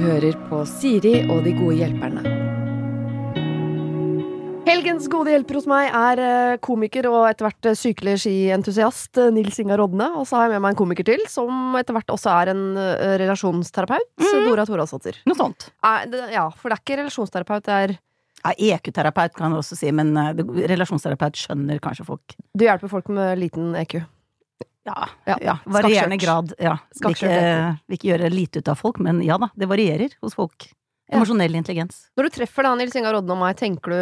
hører på Siri og de gode hjelperne. Helgens gode hjelper hos meg er eh, komiker og etter hvert eh, sykelig skientusiast eh, Nils Ingar Rodne. Og så har jeg med meg en komiker til, som etter hvert også er en relasjonsterapeut. Mm. Dora Thoralsdottir. Noe sånt. Ja, for det er ikke relasjonsterapeut, det er Ja, EQ-terapeut kan du også si, men relasjonsterapeut skjønner kanskje folk. Du hjelper folk med liten EQ. Ja, Ja, ja. Varierende grad. Ja. Vil ikke, vil ikke gjøre lite ut av folk, men ja da, det varierer hos folk. Ja. Emosjonell intelligens. Når du treffer da Nils Ingar Odden og meg, tenker du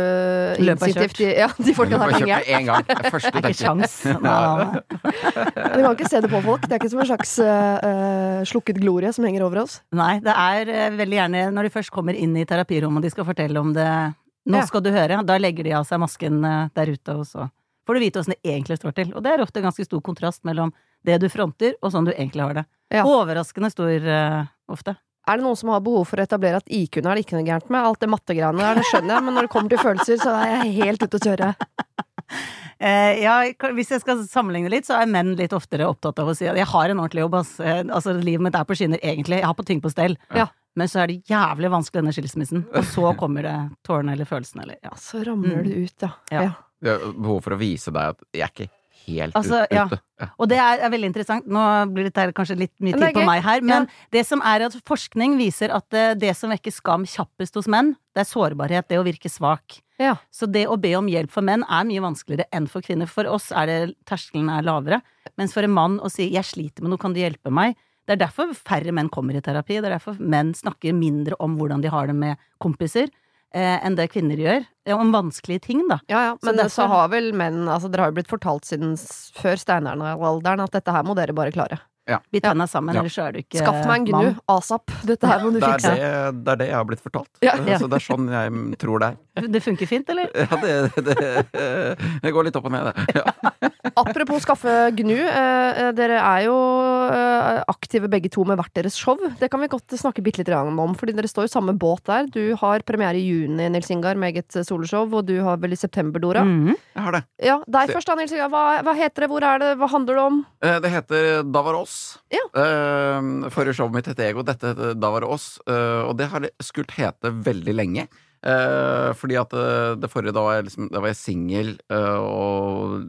Løpet er instinktivt Ja, de folka der henger jeg. gang. Det er første Det er ikke kjangs. Du kan ikke se det på folk. Det er ikke som en slags eh, slukket glorie som henger over oss. Nei, det er uh, veldig gjerne når de først kommer inn i terapirommet og de skal fortelle om det Nå skal du høre. Da legger de av seg masken uh, der ute, og så får du vite åssen det egentlig står til. Og det er ofte ganske stor kontrast mellom det du fronter, og sånn du egentlig har det. Ja. Overraskende stor uh, ofte. Er det noen som har behov for å etablere at IQ-en er det ikke noe gærent med? Alt det mattegreiene der, det skjønner jeg, men når det kommer til følelser, så er jeg helt ute å kjøre. Eh, ja, hvis jeg skal sammenligne litt, så er menn litt oftere opptatt av å si at jeg har en ordentlig jobb, ass. Eh, altså, livet mitt er på skinner, egentlig. Jeg har på ting på stell. Ja. Men så er det jævlig vanskelig, denne skilsmissen. Og så kommer det tårene eller følelsene, eller ja. Så ramler det ut, ja. Ja. ja. Det er behov for å vise deg at jeg er ikke helt Altså, ut- ja. ute. Ja. Og det er, er veldig interessant. Nå blir dette kanskje litt mye tid på meg her, men det som er at forskning viser at det, det som vekker skam kjappest hos menn, det er sårbarhet, det å virke svak. Ja. Så det å be om hjelp for menn er mye vanskeligere enn for kvinner. For oss er det terskelen er lavere, mens for en mann å si 'jeg sliter med noe, kan du hjelpe meg', det er derfor færre menn kommer i terapi. Det er derfor menn snakker mindre om hvordan de har det med kompiser, eh, enn det kvinner gjør. Eh, Om vanskelige ting, da. Ja, ja, men Så så, har vel menn altså Dere har jo blitt fortalt siden før steinalderen at dette her må dere bare klare. Bit tenna sammen, Ja. ellers er du ikke Skaff meg en mann. gnu, asap. Dette her må du Det er fikse. det, det er det jeg har blitt fortalt. Ja. Så det er sånn jeg tror det er. Det funker fint, eller? Ja, det, det, det går litt opp og ned, det. Ja. Apropos skaffe gnu. Eh, dere er jo eh, aktive begge to med hvert deres show. Det kan vi godt snakke bitte litt om, fordi dere står i samme båt der. Du har premiere i juni, Nils Ingar, med eget soloshow, og du har vel i september, Dora. Mhm. Jeg har det. Ja, deg først da, Nils Ingar. Hva, hva heter det, hvor er det, hva handler det om? Eh, Det heter Da var oss. Ja. Eh, Forrige showet mitt het Ego. Dette heter Da var oss. eh, Og det har det skult hete veldig lenge. Eh, fordi at det, det forrige, da var jeg, liksom, jeg singel eh, og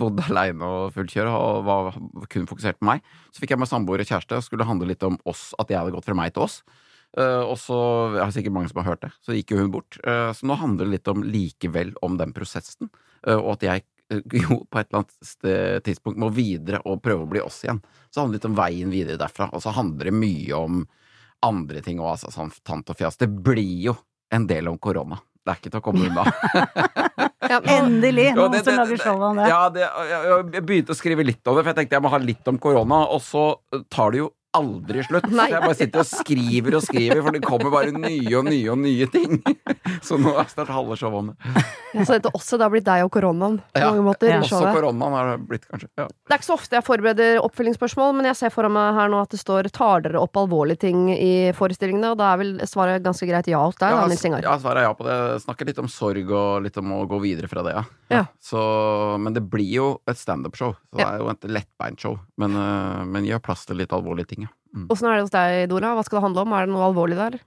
bodde aleine og fullt og var kun fokusert på meg. Så fikk jeg meg samboer og kjæreste og skulle handle litt om oss, at jeg hadde gått fra meg til oss. Eh, og så, Jeg har sikkert mange som har hørt det, så gikk jo hun bort. Eh, så nå handler det litt om likevel om den prosessen, eh, og at jeg eh, jo på et eller annet tidspunkt må videre og prøve å bli oss igjen. Så det handler litt om veien videre derfra, og så handler det mye om andre ting òg, altså sånn tant og fjas. Det blir jo en del om korona. Det er ikke til å komme unna. Ja, Endelig! Ja, Noen det- som lager show om det. Ja, det, jeg, jeg begynte å skrive litt om det, for jeg tenkte jeg må ha litt om korona, og så tar det jo aldri slutt. Så Nei. jeg bare sitter og skriver og skriver, for det kommer bare nye og nye og nye ting. Så nå er snart halve showet om det. så dette også det har blitt deg og koronaen på Ja, mange måter. ja. Også koronaen har det blitt, kanskje. Ja. Det er ikke så ofte jeg forbereder oppfølgingsspørsmål, men jeg ser foran meg her nå at det står 'tar dere opp alvorlige ting i forestillingene', og da er vel svaret ganske greit ja hos deg, da, Ja, Nils Ingar. ja, svaret er ja på det. Snakker litt om sorg og litt om å gå videre fra det, ja. Ja. Så, men det blir jo et standup-show, så det er jo et lettbeint show. Men, øh, men gjør plass til litt alvorlige ting, ja. Åssen er det hos deg, Dora? Hva skal det handle om? Er det noe alvorlig der?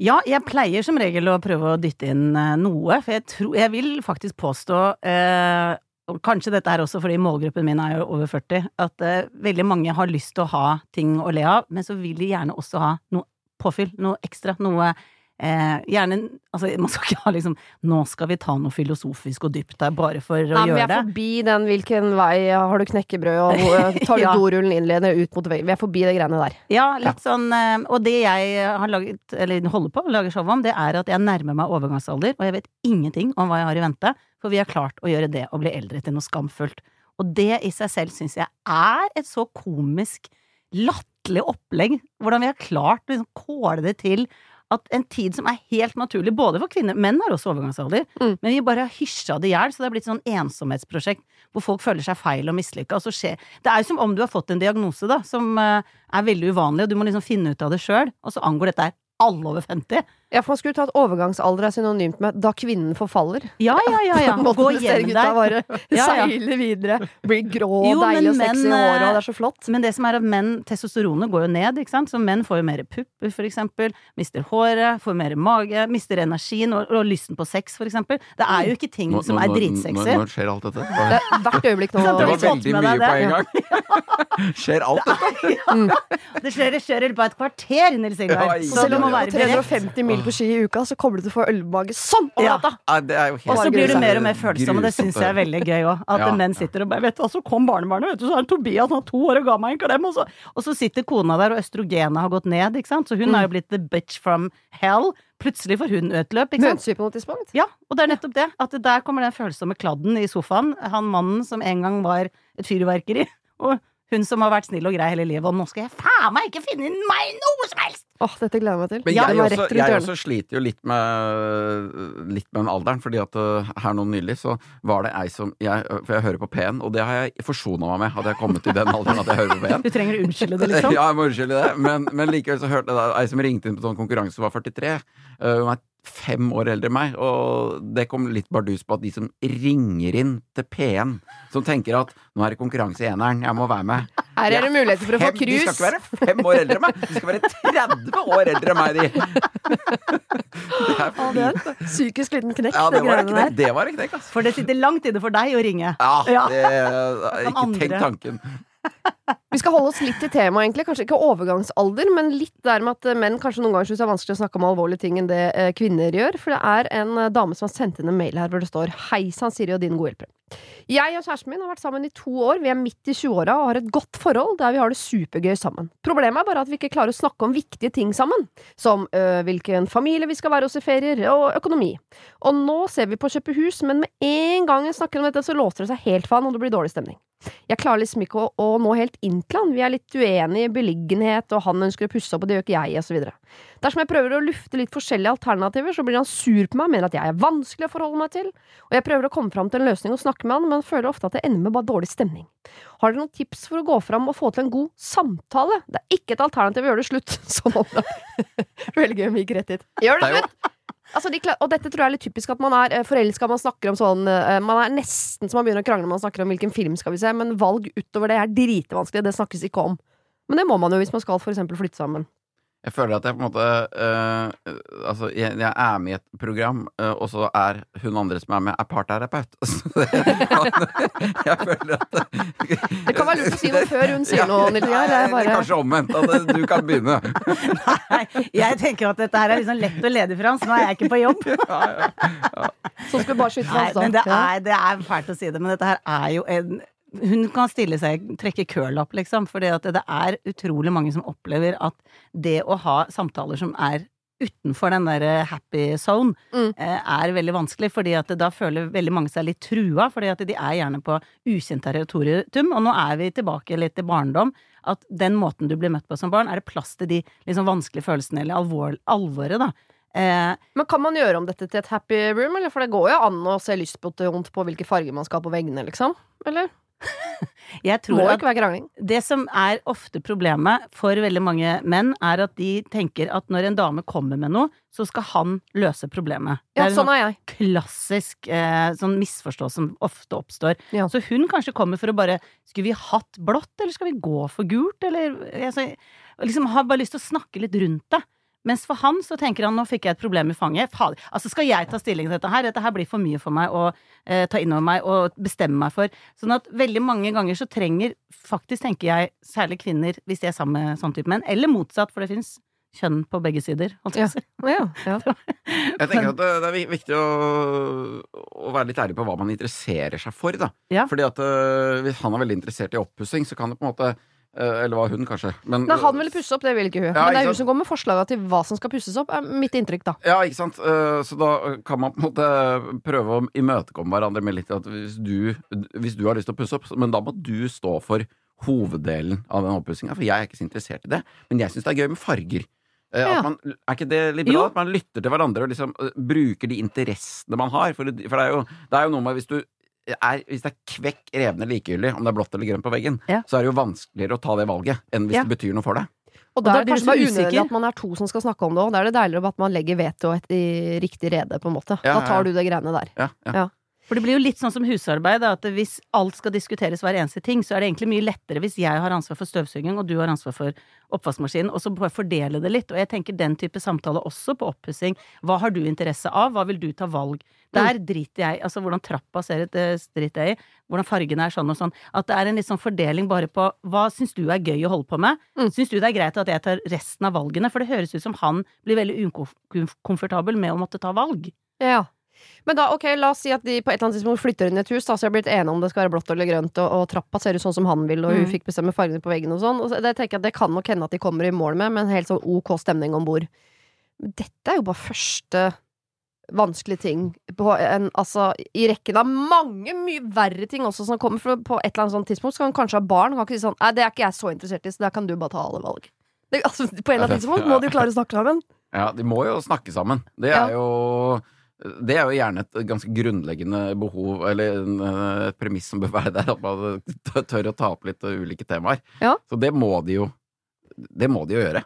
Ja, jeg pleier som regel å prøve å dytte inn eh, noe, for jeg tror Jeg vil faktisk påstå eh, og Kanskje dette er også fordi målgruppen min er jo over 40, at eh, veldig mange har lyst til å ha ting å le av, men så vil de gjerne også ha noe påfyll, noe ekstra, noe eh, Gjerne Altså, man skal ikke ha liksom Nå skal vi ta noe filosofisk og dypt her, bare for å Nei, men vi er forbi den 'hvilken vei har du knekkebrød', og tar du Ja. dorullen innledende ut mot veggen. Vi er forbi de greiene der. Ja, litt sånn eh, Og det jeg har laget, eller holder på å lage show om, det er at jeg nærmer meg overgangsalder, og jeg vet ingenting om hva jeg har i vente, for vi har klart å gjøre det å bli eldre til noe skamfullt. Og det i seg selv syns jeg er et så komisk, latterlig opplegg, hvordan vi har klart å liksom kåle det til at en tid som er helt naturlig, både for kvinner Menn har også overgangsalder, Mm. men vi bare har hysja det i hjel, så det har blitt sånn ensomhetsprosjekt hvor folk føler seg feil og mislykka, og så skjer Det er jo som om du har fått en diagnose, da, som eh, er veldig uvanlig, og du må liksom finne ut av det sjøl, og så angår dette her alle over 50. Ja, for man skulle tatt overgangsalder er synonymt med da kvinnen forfaller. Ja, ja, ja. ja. Gå hjem der. bare Ja, ja. seile videre, blir grå Jo, og deilig og men sexy i håret, og eh, det er så flott. Men det som er at menn, testosteronet går jo ned, ikke sant? Så menn får jo mer pupper, for eksempel. Mister håret, får mer mage, mister energien og, og lysten på sex, for eksempel. Det er jo ikke ting Nå- som nå- er nå- Når skjer alt dette? Det er hvert øyeblikk nå. Det var veldig mye på en gang. Skjer alt dette? Det skjer, det skjer i løpet av et kvarter, Nils Ingvar. Selv om om må være går beredt. 350 mil på ski i uka, så kommer du til å få ølmage sånn over natta! Er Og så blir du mer og mer følsom, og det syns jeg er veldig gøy òg. At Ja. menn sitter og bare Vet du, så kom barnebarnet, vet du, så er Tobias, han har to år og ga meg en klem, og så, og så sitter kona der, og østrogenet har gått ned, ikke sant. Så hun er jo blitt the bitch from hell. Plutselig får hun utløp, ikke sant. Ja, og det er nettopp det. At det der kommer den følsomme kladden i sofaen. Han mannen som en gang var et fyrverkeri. Og hun som har vært snill og grei hele livet. Og nå skal jeg faen meg ikke finne meg noe som helst! Åh, dette gleder jeg meg til. Men Ja, jeg, også, jeg også sliter jo litt med, litt med den alderen, fordi at uh, her nå nylig så var det ei som jeg, For jeg hører på P1, og det har jeg forsona meg med, hadde jeg kommet til den alderen at jeg hører på P1. Du trenger å unnskylde det, liksom. Ja, jeg må unnskylde det, men, men likevel så hørte jeg ei som ringte inn på sånn konkurranse som var 43. Uh, Hun er fem år eldre enn meg, og det kom litt bardus på at de som ringer inn til P1, som tenker at nå er det konkurranse i eneren, jeg må være med Her er det muligheter for å få krus. De skal ikke være fem år eldre enn meg, de skal være 30 år eldre enn meg, de! Det er. Psykisk liten knekk, Ja, det greiene ikke der. det. Det var en knekk, altså. For det sitter langt inne for deg å ringe. Ja, det ikke tenk tanken. Vi skal holde oss litt til temaet, egentlig. Kanskje ikke overgangsalder, men litt der med at eh, menn kanskje noen ganger syns det er vanskelig å snakke om alvorlige ting enn det eh, kvinner gjør. For det er en eh, dame som har sendt inn en mail her hvor det står Hei sann, Siri og din gode hjelper. Jeg og kjæresten min har vært sammen i to år. Vi er midt i 20-åra og har et godt forhold der vi har det supergøy sammen. Problemet er bare at vi ikke klarer å snakke om viktige ting sammen. Som øh, hvilken familie vi skal være hos i ferier, og økonomi. Og nå ser vi på å kjøpe hus, men med en gang jeg snakker om dette, så låser det seg helt faen, og det blir dårlig stemning. Jeg klarer liksom ikke å, å nå helt inn til han. Vi er litt uenige i beliggenhet, og han ønsker å pusse opp, og det gjør ikke jeg, osv. Dersom jeg prøver å lufte litt forskjellige alternativer, så blir han sur på meg, mener at jeg er vanskelig å forholde meg til, og jeg prøver å komme fram til en løsning og snakke med han, men føler ofte at det ender med bare dårlig stemning. Har dere noen tips for å gå fram og få til en god samtale? Det er ikke et alternativ å gjøre det slutt, som om det Veldig gøy om vi gikk rett hit. Gjør det slutt! Altså, de, og dette tror jeg er litt typisk at man er forelska, man snakker om sånn eh, Man er nesten så man begynner å krangle når man snakker om hvilken film skal vi se, men valg utover det er dritvanskelig, det snakkes ikke om. Men det må man jo hvis man skal for eksempel flytte sammen. Jeg føler at jeg på en måte uh, Altså, jeg, jeg er med i et program, uh, og så er hun andre som er med, er parterapeut. Jeg føler at Det kan være lurt å si noe før hun sier noe, Nils er bare kanskje omvendt. At du kan begynne. Nei, jeg tenker at dette her er liksom lett å lede fra, så nå er jeg ikke på jobb. Så skal vi bare skyte fra fast, da. men det Ja. er, det er fælt å si det, men dette her er jo en hun kan stille seg, trekke kølapp, liksom. For det er utrolig mange som opplever at det å ha samtaler som er utenfor den der eh, happy zone, Mm. eh, er veldig vanskelig. fordi at da føler veldig mange seg litt trua, fordi at de er gjerne på ukjent territorium. Og nå er vi tilbake litt til barndom. At den måten du blir møtt på som barn, er det plass til de liksom vanskelige følelsene, eller alvor, alvoret, da. Eh, Men kan man gjøre om dette til et happy room, eller? For det går jo an å se lystbetont på hvilke farger man skal ha på veggene, liksom. Eller? jeg Det må tror at ikke være krangling. Det som er ofte problemet for veldig mange menn, er at de tenker at når en dame kommer med noe, så skal han løse problemet. Ja, det er sånn er jeg. klassisk eh, sånn misforståelse som ofte oppstår. Ja. Så hun kanskje kommer for å bare Skulle vi hatt blått, eller skal vi gå for gult, eller altså, Liksom har bare lyst til å snakke litt rundt det. Mens for han så tenker han nå fikk jeg et problem i fanget. Fader, altså skal jeg ta stilling til dette her? Dette her blir for mye for meg å eh, ta inn over meg og bestemme meg for. Sånn at veldig mange ganger så trenger faktisk, tenker jeg, særlig kvinner, hvis de er sammen med sånn type menn, eller motsatt, for det fins kjønn på begge sider. holdt jeg på å si. Ja, ja. Jeg tenker at det, er viktig å, å være litt ærlig på hva man interesserer seg for, da. Ja. Fordi at øh, hvis han er veldig interessert i oppussing, så kan det på en måte Eller var hun, kanskje. Men, Nei, han ville pusse opp, det vil ikke hun. Ja, Men det er hun som går med forslaga til hva som skal pusses opp, er mitt inntrykk, da. Ja, ikke sant. Eh, Så da kan man på en måte prøve å imøtekomme hverandre med litt at hvis du, hvis du har lyst til å pusse opp, men da må du stå for hoveddelen av den oppussinga, for jeg er ikke så interessert i det. Men jeg syns det er gøy med farger. Eh, Ja. Man, er ikke det litt bra? At man lytter til hverandre og liksom eh, bruker de interessene man har? For, det- for det, er jo, det er jo noe med hvis du er, hvis det er kvekk revne likegyldig om det er blått eller grønt på veggen, Ja. så er det jo vanskeligere å ta det valget enn hvis Ja. det betyr noe for deg. Og da er det kanskje bare unødvendig usikker. at man er to som skal snakke om det òg. Da er det deiligere at man legger veto i riktig rede, på en måte. Ja, Da tar ja. du det greiene der. Ja, ja. Ja. For det blir jo litt sånn som husarbeid, at hvis alt skal diskuteres hver eneste ting, så er det egentlig mye lettere hvis jeg har ansvar for støvsuging, og du har ansvar for oppvaskmaskinen, og så bare fordele det litt. Og jeg tenker den type samtale også på oppussing. Hva har du interesse av? Hva vil du ta valg? Der driter jeg Altså hvordan trappa ser ut, det driter jeg i. Hvordan fargene er sånn og sånn. At det er en litt sånn fordeling bare på hva syns du er gøy å holde på med? Mm. Syns du det er greit at jeg tar resten av valgene? For det høres ut som han blir veldig ukomfortabel med å måtte ta valg. Ja. Men da, ok, la oss si at de på et eller annet tidspunkt flytter inn i et hus, da, så jeg har blitt enige om det skal være blått eller grønt, og, og trappa ser ut sånn som han vil, og hun Mm. fikk bestemme fargene på veggen og sånn. Og det tenker jeg at det kan nok hende at de kommer i mål med, med en helt sånn ok stemning om bord. Dette er jo bare første vanskelige ting på en, altså, i rekken av mange mye verre ting også som kommer. For på et eller annet sånt tidspunkt skal hun kanskje ha barn. Kan ikke si sånn Nei, det er ikke jeg så interessert i, så der kan du bare ta alle valg. Det, altså, på en eller annen tidspunkt må de jo klare å snakke sammen. Ja, de må jo snakke sammen. Det Ja. er jo det er jo gjerne et ganske grunnleggende behov, eller eh, et premiss som bør være der, at man tør å ta opp litt ulike temaer. Ja. Så det må de jo Det må de jo gjøre.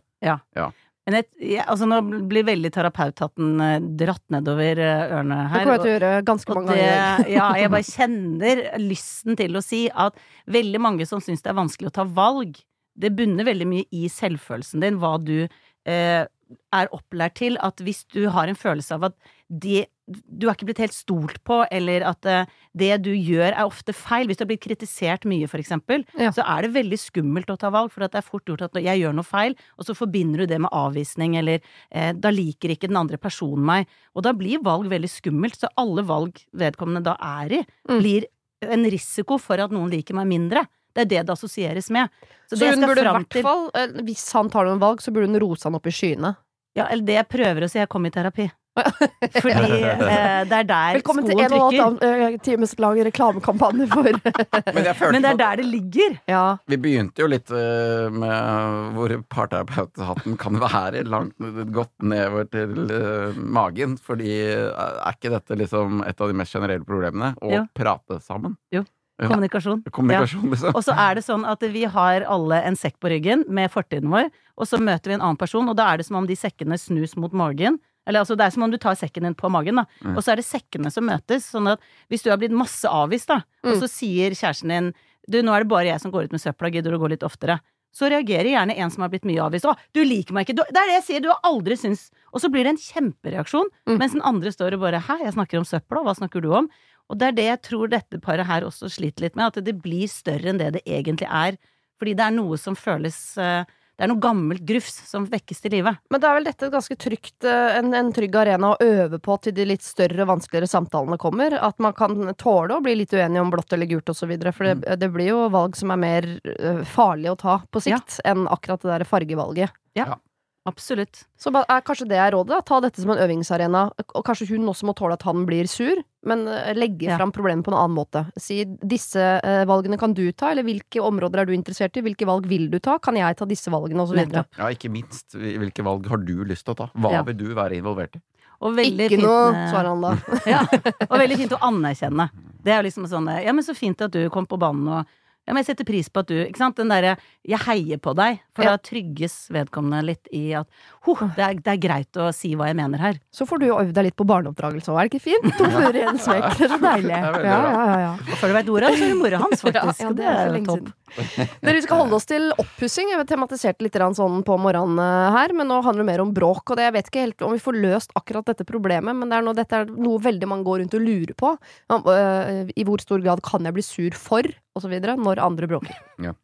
Men et, ja, altså nå blir veldig terapeuthatten eh, dratt nedover ørene her. Det kommer jeg til å gjøre ganske mange det, ganger. ja, jeg bare kjenner lysten til å si at veldig mange som syns det er vanskelig å ta valg, det bunner veldig mye i selvfølelsen din, hva du eh, er opplært til. At hvis du har en følelse av at det, du er ikke blitt helt stolt på, eller at eh, det du gjør er ofte feil, hvis du har blitt kritisert mye, for eksempel, Ja. så er det veldig skummelt å ta valg, for at det er fort gjort at jeg gjør noe feil, og så forbinder du det med avvisning, eller eh, da liker ikke den andre personen meg. Og da blir valg veldig skummelt, så alle valg vedkommende da er i, Mm. blir en risiko for at noen liker meg mindre. Det er det det assosieres med. Så, Så det hun burde i hvert fall, eh, hvis han tar noen valg, så burde hun rose han opp i skyene. Ja, eller det jeg prøver å si, jeg kom i terapi. Fordi eh, det er der Velkommen til skoen en og en trykker. halv eh, times lang reklamekampanje for Men Men det er der det ligger. Ja. vi begynte jo litt uh, med hvor parterapeuthatten kan være langt godt nedover til uh, magen. Fordi uh, er ikke dette liksom et av de mest generelle problemene? Å Jo. prate sammen? Ja. Kommunikasjon. Ja. Kommunikasjon, liksom. Og så er det sånn at vi har alle en sekk på ryggen med fortiden vår, og så møter vi en annen person, og da er det som om de sekkene snus mot magen. Eller altså, det er som om du tar sekken din på magen, da. Mm. Og så er det sekkene som møtes. Sånn at hvis du har blitt masse avvist, da, og Mm. så sier kjæresten din du, nå er det bare jeg som går ut med søpla, gidder du å gå litt oftere? Så reagerer gjerne en som har blitt mye avvist. 'Å, du liker meg ikke!' Du, det er det jeg sier, du har aldri syntes Og så blir det en kjempereaksjon, Mm. mens den andre står og bare 'hæ, jeg snakker om søpla, hva snakker du om?' Og det er det jeg tror dette paret her også sliter litt med, at det blir større enn det det egentlig er. Fordi det er noe som føles eh, Det er noe gammelt grufs som vekkes til live. Men da er vel dette et ganske trygt, eh, en, en trygg arena å øve på til de litt større, vanskeligere samtalene kommer? At man kan tåle å bli litt uenig om blått eller gult osv. For det, det blir jo valg som er mer eh, farlige å ta på sikt enn akkurat det der fargevalget. Absolutt. Så er kanskje det er rådet? da? Ta dette som en øvingsarena. Og kanskje hun også må tåle at han blir sur, men eh, legge Ja. fram problemet på en annen måte. Si disse eh, valgene kan du ta, eller hvilke områder er du interessert i? Hvilke valg vil du ta? Kan jeg ta disse valgene? Og så videre. Ja, ikke minst. Hvilke valg har du lyst til å ta? Hva Ja. vil du være involvert i? Og Ikke fint noe, svarer han da. Ja, og veldig fint å anerkjenne. Det er liksom sånn Ja, men så fint at du kom på banen, og ja, men jeg setter pris på at du Ikke sant? Den derre Jeg heier på deg. For Ja. da trygges vedkommende litt i at Ho, det er, det er greit å si hva jeg mener her. Så får du jo øvd deg litt på barneoppdragelse òg, er det ikke fint? To fluer i en smekk. Det er så deilig. Ja, ja, ja, ja. Og før du veit ordet så er det mora hans, faktisk. Ja, det er topp. Dere, vi skal holde oss til oppussing. Jeg tematiserte litt sånn på morgenen eh, her, men nå handler det mer om bråk. Og det, jeg vet ikke helt om vi får løst akkurat dette problemet, men det er noe, dette er noe veldig mange går rundt og lurer på. Øh, I hvor stor grad kan jeg bli sur for, osv., når andre bråker. Ja.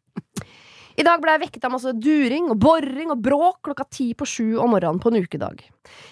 I dag ble jeg vekket av masse during og boring og bråk klokka ti på sju om morgenen på en ukedag.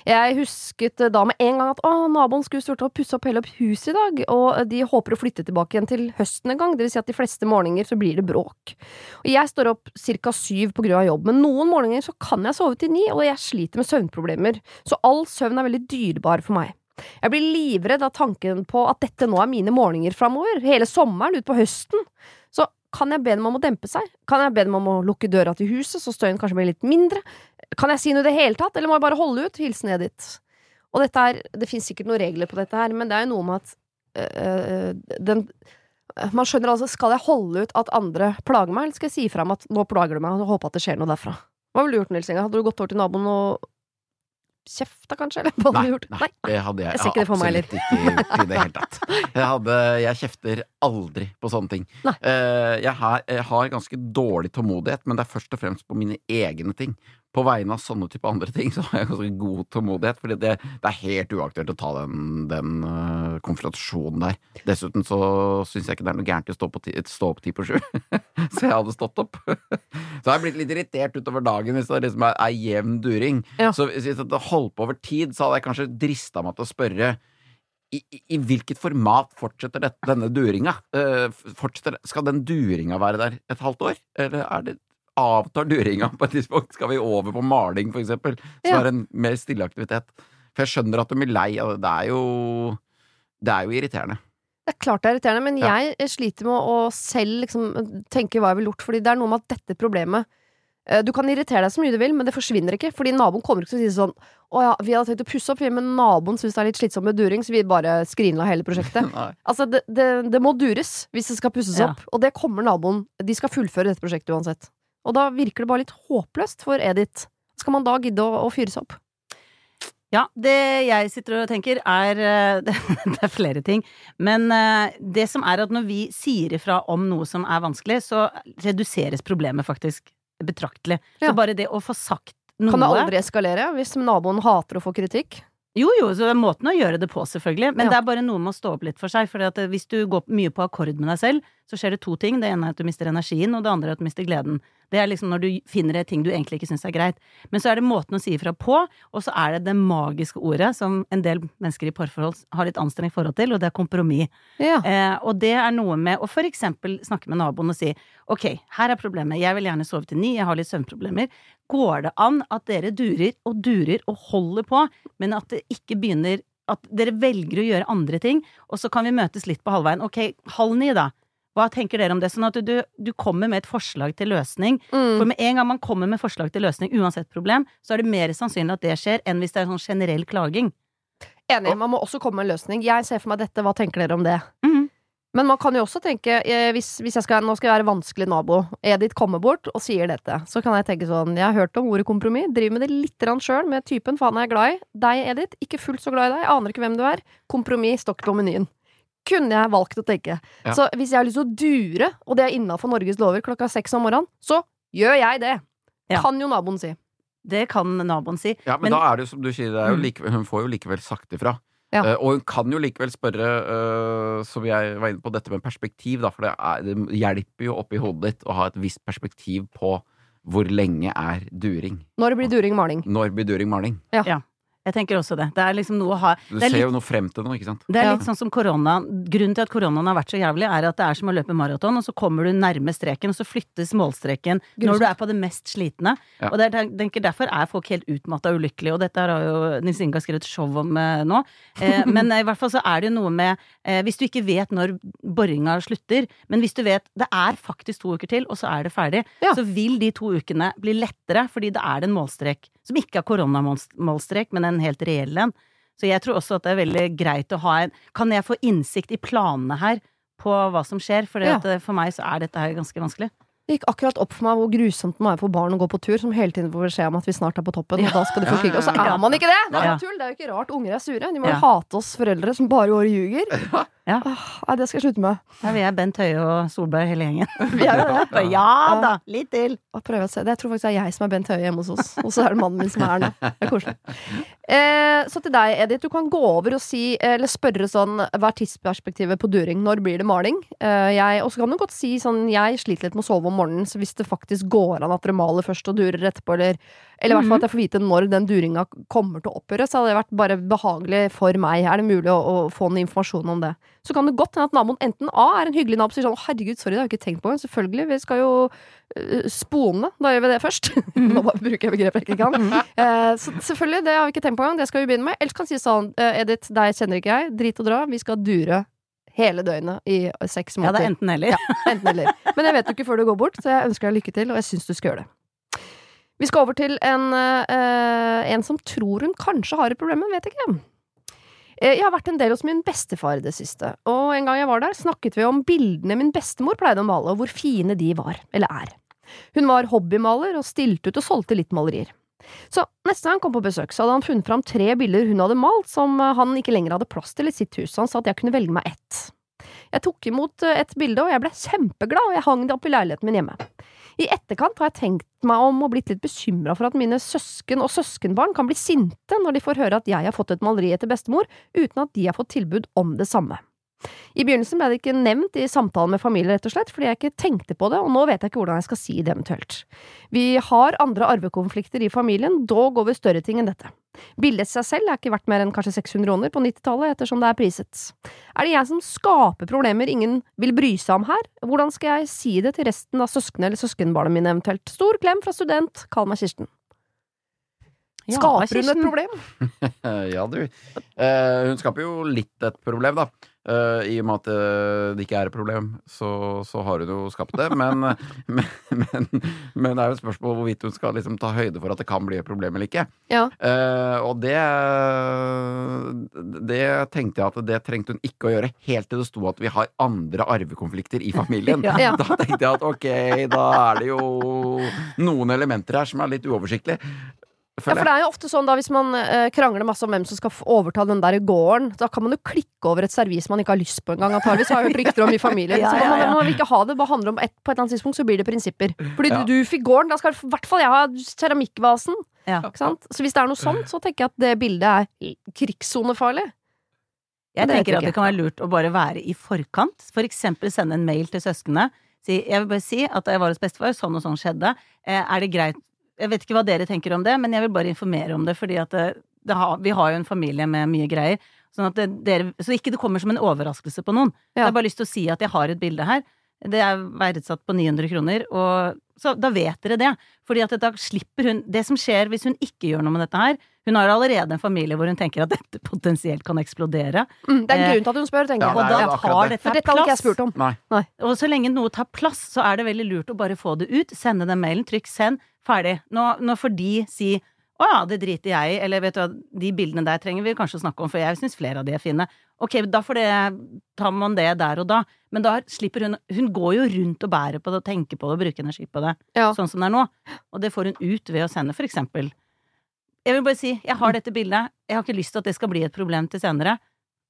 Jeg husket da med en gang at å, naboen skulle stort sett pusse opp hele huset i dag, og de håper å flytte tilbake igjen til høsten en gang, vil si at de fleste morgener så blir det bråk. Og jeg står opp cirka syv på grunn av jobb, men noen morgener så kan jeg sove til ni, og jeg sliter med søvnproblemer, så all søvn er veldig dyrebar for meg. Jeg blir livredd av tanken på at dette nå er mine morgener framover, hele sommeren utpå høsten. Så kan jeg be dem om å dempe seg? Kan jeg be dem om å lukke døra til huset, så støyen kanskje blir litt mindre? Kan jeg si noe i det hele tatt, eller må jeg bare holde ut? Hilsen Edith. Og dette er, det finnes sikkert noen regler på dette her, men det er jo noe med at øh, den man skjønner altså, Skal jeg holde ut at andre plager meg, eller skal jeg si fra om at nå plager du meg, og håpe at det skjer noe derfra? Hva ville du gjort, Nils Inga? Hadde du gått over til naboen og kjefta, kanskje? Eller hva hadde du gjort? nei, det hadde jeg, Jeg jeg det absolutt ikke gjort i det hele tatt. Jeg, hadde, jeg kjefter aldri på sånne ting. Nei. Eh, jeg, har, jeg har ganske dårlig tålmodighet, men det er først og fremst på mine egne ting. På vegne av sånne type andre ting så har jeg ganske god tålmodighet, For det, det er helt uaktuelt å ta den, den uh, konfrontasjonen der. Dessuten så syns jeg ikke det er noe gærent i å stå, ti, stå opp ti på sju, så jeg hadde stått opp. så har jeg blitt litt irritert utover dagen hvis det liksom er, er jevn during. Ja. Så hvis det holdt på over tid, så hadde jeg kanskje drista meg til å spørre i, i, I hvilket format fortsetter dette, denne duringa? Uh, fortsetter, skal den duringa være der et halvt år? Eller er det avtar duringa på et tidspunkt? Skal vi over på maling, for eksempel? Som Ja. er en mer stille aktivitet. For jeg skjønner at de blir lei av det. Det er jo Det er jo irriterende. Det er klart det er irriterende, men Ja. jeg sliter med å selv liksom tenke hva jeg ville gjort, fordi det er noe med at dette problemet eh, Du kan irritere deg så mye du vil, men det forsvinner ikke, fordi naboen kommer ikke til å si sånn Å ja, vi hadde tenkt å pusse opp, men naboen syns det er litt slitsomt med during, så vi bare skrinla hele prosjektet. Altså, det, det, det må dures hvis det skal pusses Ja. opp, og det kommer naboen De skal fullføre dette prosjektet uansett. Og da virker det bare litt håpløst for Edith. Skal man da gidde å, å fyre seg opp? Ja, det jeg sitter og tenker er eh, Det, er flere ting. Men eh, det som er at når vi sier ifra om noe som er vanskelig, så reduseres problemet faktisk betraktelig. Ja. Så bare det å få sagt noe Kan det aldri eskalere hvis naboen hater å få kritikk? Jo, jo, så det er måten å gjøre det på, selvfølgelig. Men Ja. det er bare noe med å stå opp litt for seg. For hvis du går mye på akkord med deg selv, så skjer det to ting. Det ene er at du mister energien, og det andre er at du mister gleden. Det er liksom når du finner ting du egentlig ikke syns er greit. Men så er det måten å si ifra på, og så er det det magiske ordet som en del mennesker i parforhold har litt anstrengt forhold til, og det er kompromiss. Ja. Eh, og det er noe med å for eksempel snakke med naboen og si ok, her er problemet, jeg vil gjerne sove til ni, jeg har litt søvnproblemer. Går det an at dere durer og durer og holder på, men at det ikke begynner at dere velger å gjøre andre ting, og så kan vi møtes litt på halvveien. Ok, halv ni, da. Hva tenker dere om det? Sånn at du, du kommer med et forslag til løsning. For Mm. med en gang man kommer med forslag til løsning, uansett problem, så er det mer sannsynlig at det skjer, enn hvis det er sånn generell klaging. Enig. Man må også komme med en løsning. Jeg ser for meg dette, hva tenker dere om det? Mm. Men man kan jo også tenke, eh, hvis, hvis jeg skal, nå skal jeg være vanskelig nabo, Edith kommer bort og sier dette, så kan jeg tenke sånn, jeg har hørt om ordet kompromiss, driver med det litt sjøl, med typen faen er jeg glad i. Deg, Edith, ikke fullt så glad i deg, aner ikke hvem du er. Kompromiss står ikke på menyen. Kunne jeg valgt å tenke. Ja. Så hvis jeg har lyst til å dure, og det er innafor Norges lover klokka seks om morgenen, så gjør jeg det. Ja. Kan jo naboen si. Det kan naboen si. Ja, men, Men- da er det jo som du sier, det er jo Mm. likevel, hun får jo likevel sagt ifra. Ja. Uh, og hun kan jo likevel spørre, uh, som jeg var inne på, dette med perspektiv, da, for det, er, det hjelper jo oppi hodet ditt å ha et visst perspektiv på hvor lenge er during. Når blir during maling. Når blir during maling? Jeg tenker også det. Det er liksom noe å ha Du er ser litt, jo noe frem til noe, ikke sant? det er Ja. litt sånn som korona. Grunnen til at koronaen har vært så jævlig, er at det er som å løpe maraton, og så kommer du nærme streken, og så flyttes målstreken når du er på det mest slitne. Ja. Og det er, tenker derfor er folk helt utmatta og ulykkelige, og dette har jo Nils Inga skrevet show om eh, nå. Eh, men i hvert fall så er det jo noe med eh, Hvis du ikke vet når boringa slutter, men hvis du vet det er faktisk to uker til, og så er det ferdig, Ja. så vil de to ukene bli lettere, fordi det er en målstrek som ikke er koronamålstrek, men en helt reell en. Så jeg tror også at det er veldig greit å ha en Kan jeg få innsikt i planene her på hva som skjer? For Ja. for meg så er dette her ganske vanskelig. Det gikk akkurat opp for meg hvor grusomt det må være for barn å gå på tur, som hele tiden får beskjed om at vi snart er på toppen, og da skal de få Ja, krig. Og så ja, ja. er man ikke det! Det er jo tull. Det er jo ikke rart unger er sure. De må jo Ja. hate oss foreldre som bare går og ljuger. Ja. Åh, det skal jeg slutte med. Her vil jeg Bent Høie og Solberg hele gjengen. Vi er jo det. Ja. ja da, litt til! Og prøve å se. Det jeg tror faktisk det er jeg som er Bent Høie hjemme hos oss. Og så er det mannen min som er her nå. Det er koselig. Eh, så til deg, Edith. Du kan gå over og si, eller spørre sånn Hva er tidsperspektivet på during? Når blir det maling? Eh, jeg- og så kan du godt si sånn Jeg sliter litt med å sove om morgenen, så hvis det faktisk går an at dere maler først og durer etterpå, eller eller i hvert fall at jeg får vite når den duringa kommer til å opphøre, så hadde det vært bare behagelig for meg. Er det mulig å, å få noe informasjon om det? Så kan det godt hende at naboen enten A er en hyggelig nabo som sier sånn herregud, sorry, det har jeg ikke tenkt på Men Selvfølgelig, vi skal jo øh, spone. Da gjør vi det først. Nå bare bruker jeg begrepet jeg ikke kan. Eh, så selvfølgelig, det har vi ikke tenkt på engang. Det skal vi begynne med. Ellers kan jeg si sånn eh, Edith, deg kjenner ikke jeg. Drit og dra. Vi skal dure hele døgnet i seks Ja, det er enten eller. Enten eller. Men jeg vet jo ikke før du går bort, så jeg ønsker deg lykke til, og jeg syns du skal gjøre det. Vi skal over til en, eh, en som tror hun kanskje har et problem, men vet ikke. Eh, Jeg har vært en del hos min bestefar i det siste, og en gang jeg var der, snakket vi om bildene min bestemor pleide å male, og hvor fine de var, eller er. Hun var hobbymaler og stilte ut og solgte litt malerier. Så neste gang han kom på besøk, så hadde han funnet fram tre bilder hun hadde malt som eh, han ikke lenger hadde plass til i sitt hus, så han sa at jeg kunne velge meg ett. Jeg tok imot et bilde, og jeg ble kjempeglad, og jeg hang det opp i leiligheten min hjemme. I etterkant har jeg tenkt meg om og blitt litt bekymra for at mine søsken og søskenbarn kan bli sinte når de får høre at jeg har fått et maleri etter bestemor, uten at de har fått tilbud om det samme. I begynnelsen ble det ikke nevnt i samtalen med familie, rett og slett, fordi jeg ikke tenkte på det, og nå vet jeg ikke hvordan jeg skal si det eventuelt. Vi har andre arvekonflikter i familien, dog over større ting enn dette. Bildet i seg selv er ikke verdt mer enn kanskje 600 kroner på 90-tallet, ettersom det er priset. Er det jeg som skaper problemer ingen vil bry seg om her? Hvordan skal jeg si det til resten av søsknene eller søskenbarna mine eventuelt? Stor klem fra student, kall meg Kirsten. Ja, Skaper hun et problem? Ja, du. Eh, hun skaper jo litt et problem, da. Eh, I og med at eh, det ikke er et problem, så, så har hun jo skapt det. Men, men, men, men det er jo et spørsmål hvorvidt hun skal liksom ta høyde for at det kan bli et problem eller ikke. Ja. Uh, og det Det tenkte jeg at det trengte hun ikke å gjøre, helt til det sto at vi har andre arvekonflikter i familien. Ja. Da tenkte jeg at ok, da er det jo noen elementer her som er litt uoversiktlige. Ja, for det er jo ofte sånn da hvis man eh, krangler masse om hvem som skal overta den der gården, da kan man jo klikke over et servis man ikke har lyst på engang, antakeligvis. Har jeg hørt rykter om i familien. Ja, Så ja, man, man vil ikke ha det, bare handler om ett på et eller annet tidspunkt så blir det prinsipper. Fordi Ja. du, du fikk gården, da skal i hvert fall jeg ha keramikkvasen. Ja. Ikke sant? Så hvis det er noe sånt, så tenker jeg at det bildet er krigssonefarlig. Jeg Det tenker jeg at det kan være lurt å bare være i forkant. For eksempel sende en mail til søsknene. Si, jeg vil bare si at da jeg var hos bestefar, sånn og sånn skjedde. Eh, er det greit Jeg vet ikke hva dere tenker om det, men jeg vil bare informere om det, fordi at det, det har, vi har jo en familie med mye greier. Sånn at det, dere, så ikke det kommer som en overraskelse på noen. Ja. Jeg har bare lyst til å si at jeg har et bilde her. Det er verdsatt på 900 kroner, og så da vet dere det. Fordi at da slipper hun Det som skjer hvis hun ikke gjør noe med dette her Hun har allerede en familie hvor hun tenker at dette potensielt kan eksplodere. Mm, det er en Eh, grunn til at hun spør, tenker ja, jeg. Og det er da jo tar det. dette For her dette hadde ikke jeg spurt om. Nei. Og så lenge noe tar plass, så er det veldig lurt å bare få det ut. Sende den mailen. Trykk 'send'. Ferdig. Nå, nå får de si 'å ja, det driter jeg i', eller vet du hva, de bildene der trenger vi kanskje å snakke om, for jeg syns flere av de er fine. Ok, da får det, tar man det der og da. Men da slipper hun Hun går jo rundt og bærer på det og tenker på det og bruker energi på det, Ja. sånn som det er nå. Og det får hun ut ved å sende, for eksempel. Jeg vil bare si, jeg har dette bildet, jeg har ikke lyst til at det skal bli et problem til senere.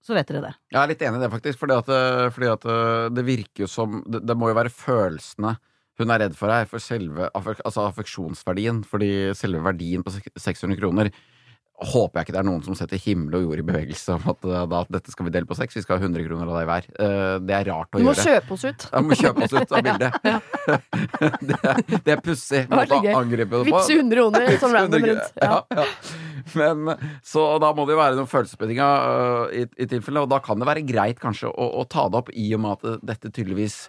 Så vet dere det. Jeg er litt enig i det, faktisk. Fordi at, eh, fordi at eh, det virker jo som det, det må jo være følelsene hun er redd for her. For selve altså affeksjonsverdien. Fordi selve verdien på 600 kroner håper jeg ikke det er noen som setter himmel og jord i bevegelse om at, eh, da, at dette skal vi dele på seks. Vi skal ha 100 kroner av deg hver. Eh, Det er rart å Du må gjøre. kjøpe oss ut. Ja, må kjøpe oss ut av bildet. det, er- det er pussig måte å angripe det på. Vippse 100 kroner som random rundt. Ja. Ja, ja. Men, så da må det jo være noen følelsesspenninger uh, i, i tilfelle, og da kan det være greit kanskje å, å ta det opp, i og med at dette tydeligvis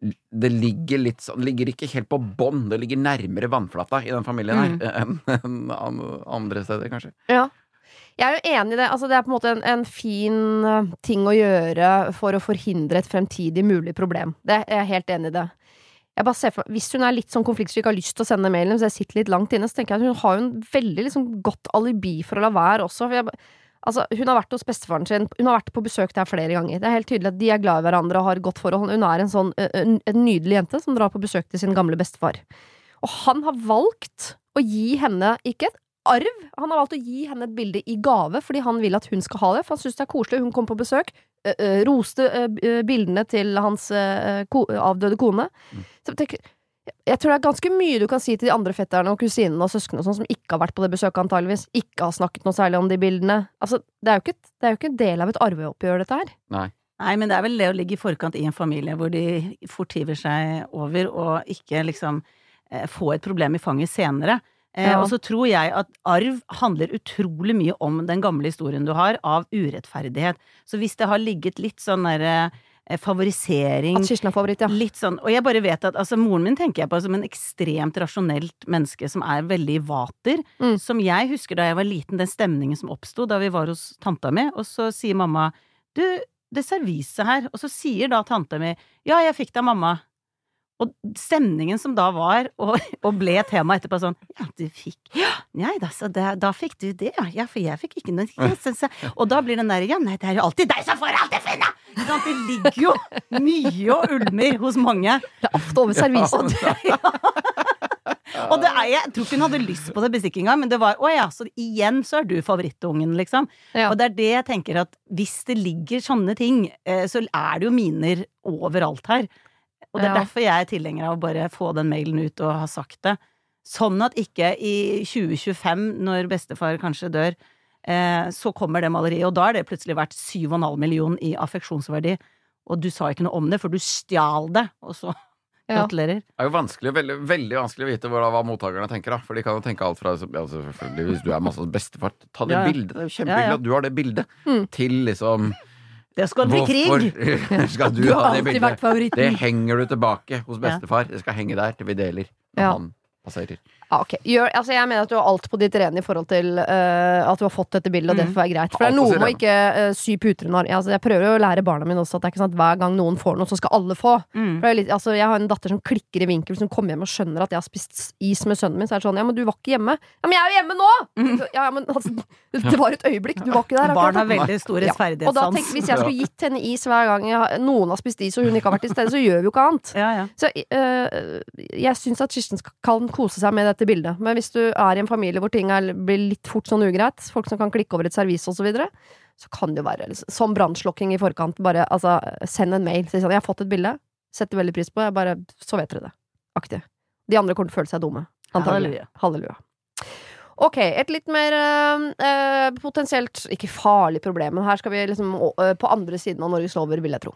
det ligger litt sånn Det ligger ikke helt på bånn, det ligger nærmere vannflata i den familien her Mm. enn en an- andre steder, kanskje. Ja. Jeg er jo enig i det. Altså, det er på en måte en, en fin eh, ting å gjøre for å forhindre et fremtidig mulig problem. Det, jeg er helt enig i det. Jeg bare ser for, Hvis hun er litt sånn konfliktsyk og har lyst til å sende mailen, så jeg sitter litt langt inne, så tenker jeg at hun har jo en veldig liksom, godt alibi for å la være også. For jeg, ba- altså, hun har vært hos bestefaren sin, hun har vært på besøk der flere ganger. Det er helt tydelig at de er glad i hverandre og har godt forhold. Hun er en sånn en nydelig jente som drar på besøk til sin gamle bestefar. Og han har valgt å gi henne ikke et arv, han har valgt å gi henne et bilde i gave fordi han vil at hun skal ha det, for han syns det er koselig. Hun kom på besøk, roste bildene til hans avdøde kone. Så jeg, tenker, jeg tror det er ganske mye du kan si til de andre fetterne og kusinene og søsknene og sånn som ikke har vært på det besøket, antageligvis. Ikke har snakket noe særlig om de bildene. Altså, det er jo ikke, det er jo ikke en del av et arveoppgjør, dette her. Nei. Nei, men det er vel det å ligge i forkant i en familie hvor de fort hiver seg over og ikke liksom eh, få et problem i fanget senere. Eh, Ja. Og så tror jeg at arv handler utrolig mye om den gamle historien du har, av urettferdighet. Så hvis det har ligget litt sånn derre eh, favorisering At Kirsten er favoritt, ja. Litt sånn, og jeg bare vet at altså, moren min tenker jeg på som en ekstremt rasjonelt menneske som er veldig vater. Mm. Som jeg husker da jeg var liten, den stemningen som oppsto da vi var hos tanta mi, og så sier mamma du, det serviset her, og så sier da tanta mi ja, jeg fikk det av mamma. Og stemningen som da var, og, og ble tema etterpå sånn Ja, du fikk Ja, nei da, så da, da fikk du det, ja. Ja, for jeg fikk ikke noe ja, så. Og da blir den der Ja, nei, det er jo alltid deg som får alt det fine! Det ligger jo mye og ulmer hos mange. Det er ofte over serviset. Og det er, jeg tror ikke hun hadde lyst på det bestikkinga, men det var å ja, så igjen så er du favorittungen, liksom. Ja. Og det er det jeg tenker at hvis det ligger sånne ting, eh, så er det jo miner overalt her. Og det er Ja. derfor jeg er tilhenger av å bare få den mailen ut og ha sagt det. Sånn at ikke i 2025, når bestefar kanskje dør, eh, så kommer det maleriet, og da er det plutselig verdt 7,5 millioner i affeksjonsverdi. Og du sa ikke noe om det, for du stjal det, og så Ja. gratulerer. Det er jo vanskelig, veldig, veldig vanskelig å vite hva, hva mottakerne tenker. da For de kan jo tenke alt fra altså, Hvis du er massas bestefar, ta det Ja, ja. bildet. Det er jo Ja, kjempehyggelig ja. at du har det bildet. Mm. Til liksom Det skal bli krig! Skal du, Du har ha det alltid vært favoritten. Det henger du tilbake hos bestefar. Det skal henge der til vi deler når Ja. han passerer. Ja, ok. Gjør, altså jeg mener at du har alt på ditt rene i forhold til uh, at du har fått dette bildet, og det Mm. får være greit. For det er noe med å ikke uh, sy puter under armen. Altså, jeg prøver jo å lære barna mine også at det er ikke sånn at hver gang noen får noe, så skal alle få. Mm. For er litt, altså, jeg har en datter som klikker i vinkel som kommer hjem og skjønner at jeg har spist is med sønnen min. Så er det sånn Ja, men du var ikke hjemme. Ja, men jeg er jo hjemme nå! Mm. ja, men altså, det var et øyeblikk. Du var ikke der. Barn har veldig stor Ja. Og da rettferdighetssans. tenk, Hvis jeg skulle gitt henne is hver gang jeg, noen har spist is og hun ikke har vært til stede, så gjør vi jo ikke annet. Ja, ja. Så uh, jeg syns at Kirsten skal- kan kose seg med dette bildet. Men hvis du er i en familie hvor ting er, blir litt fort sånn ugreit, folk som kan klikke over et servis osv., så, videre, så kan det jo være liksom, som brannslokking i forkant. Bare altså, send en mail. Si sånn 'Jeg har fått et bilde. Setter veldig pris på. Jeg bare, så vet dere det. Aktig. De andre kommer til å føle seg dumme. Antagelig. Halleluja. Ok, et litt mer øh, potensielt ikke farlig problem, men her skal vi liksom øh, på andre siden av Norges lover, vil jeg tro.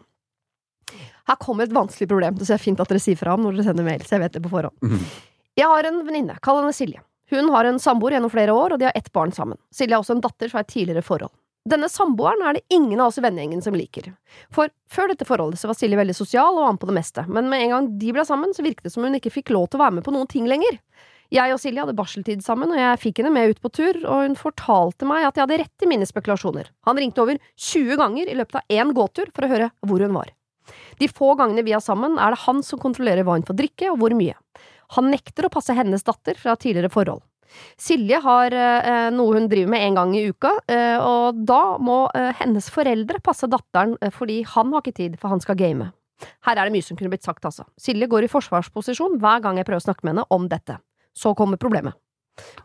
Her kommer et vanskelig problem, så det er fint at dere sier fra om når dere sender mail, så jeg vet det på forhånd. Mhm. Jeg har en venninne, kall henne Silje. Hun har en samboer gjennom flere år, og de har ett barn sammen. Silje har også en datter fra et tidligere forhold. Denne samboeren er det ingen av oss i vennegjengen som liker. For før dette forholdet så var Silje veldig sosial og med på det meste, men med en gang de ble sammen, så virket det som hun ikke fikk lov til å være med på noen ting lenger. Jeg og Silje hadde barseltid sammen, og jeg fikk henne med ut på tur, og hun fortalte meg at jeg hadde rett i mine spekulasjoner. Han ringte over 20 ganger i løpet av én gåtur for å høre hvor hun var. De få gangene vi er sammen, er det han som kontrollerer hva hun får drikke, og hvor mye. Han nekter å passe hennes datter fra tidligere forhold. Silje har eh, noe hun driver med en gang i uka, eh, og da må eh, hennes foreldre passe datteren eh, fordi han har ikke tid, for han skal game. Her er det mye som kunne blitt sagt, altså. Silje går i forsvarsposisjon hver gang jeg prøver å snakke med henne om dette. Så kommer problemet.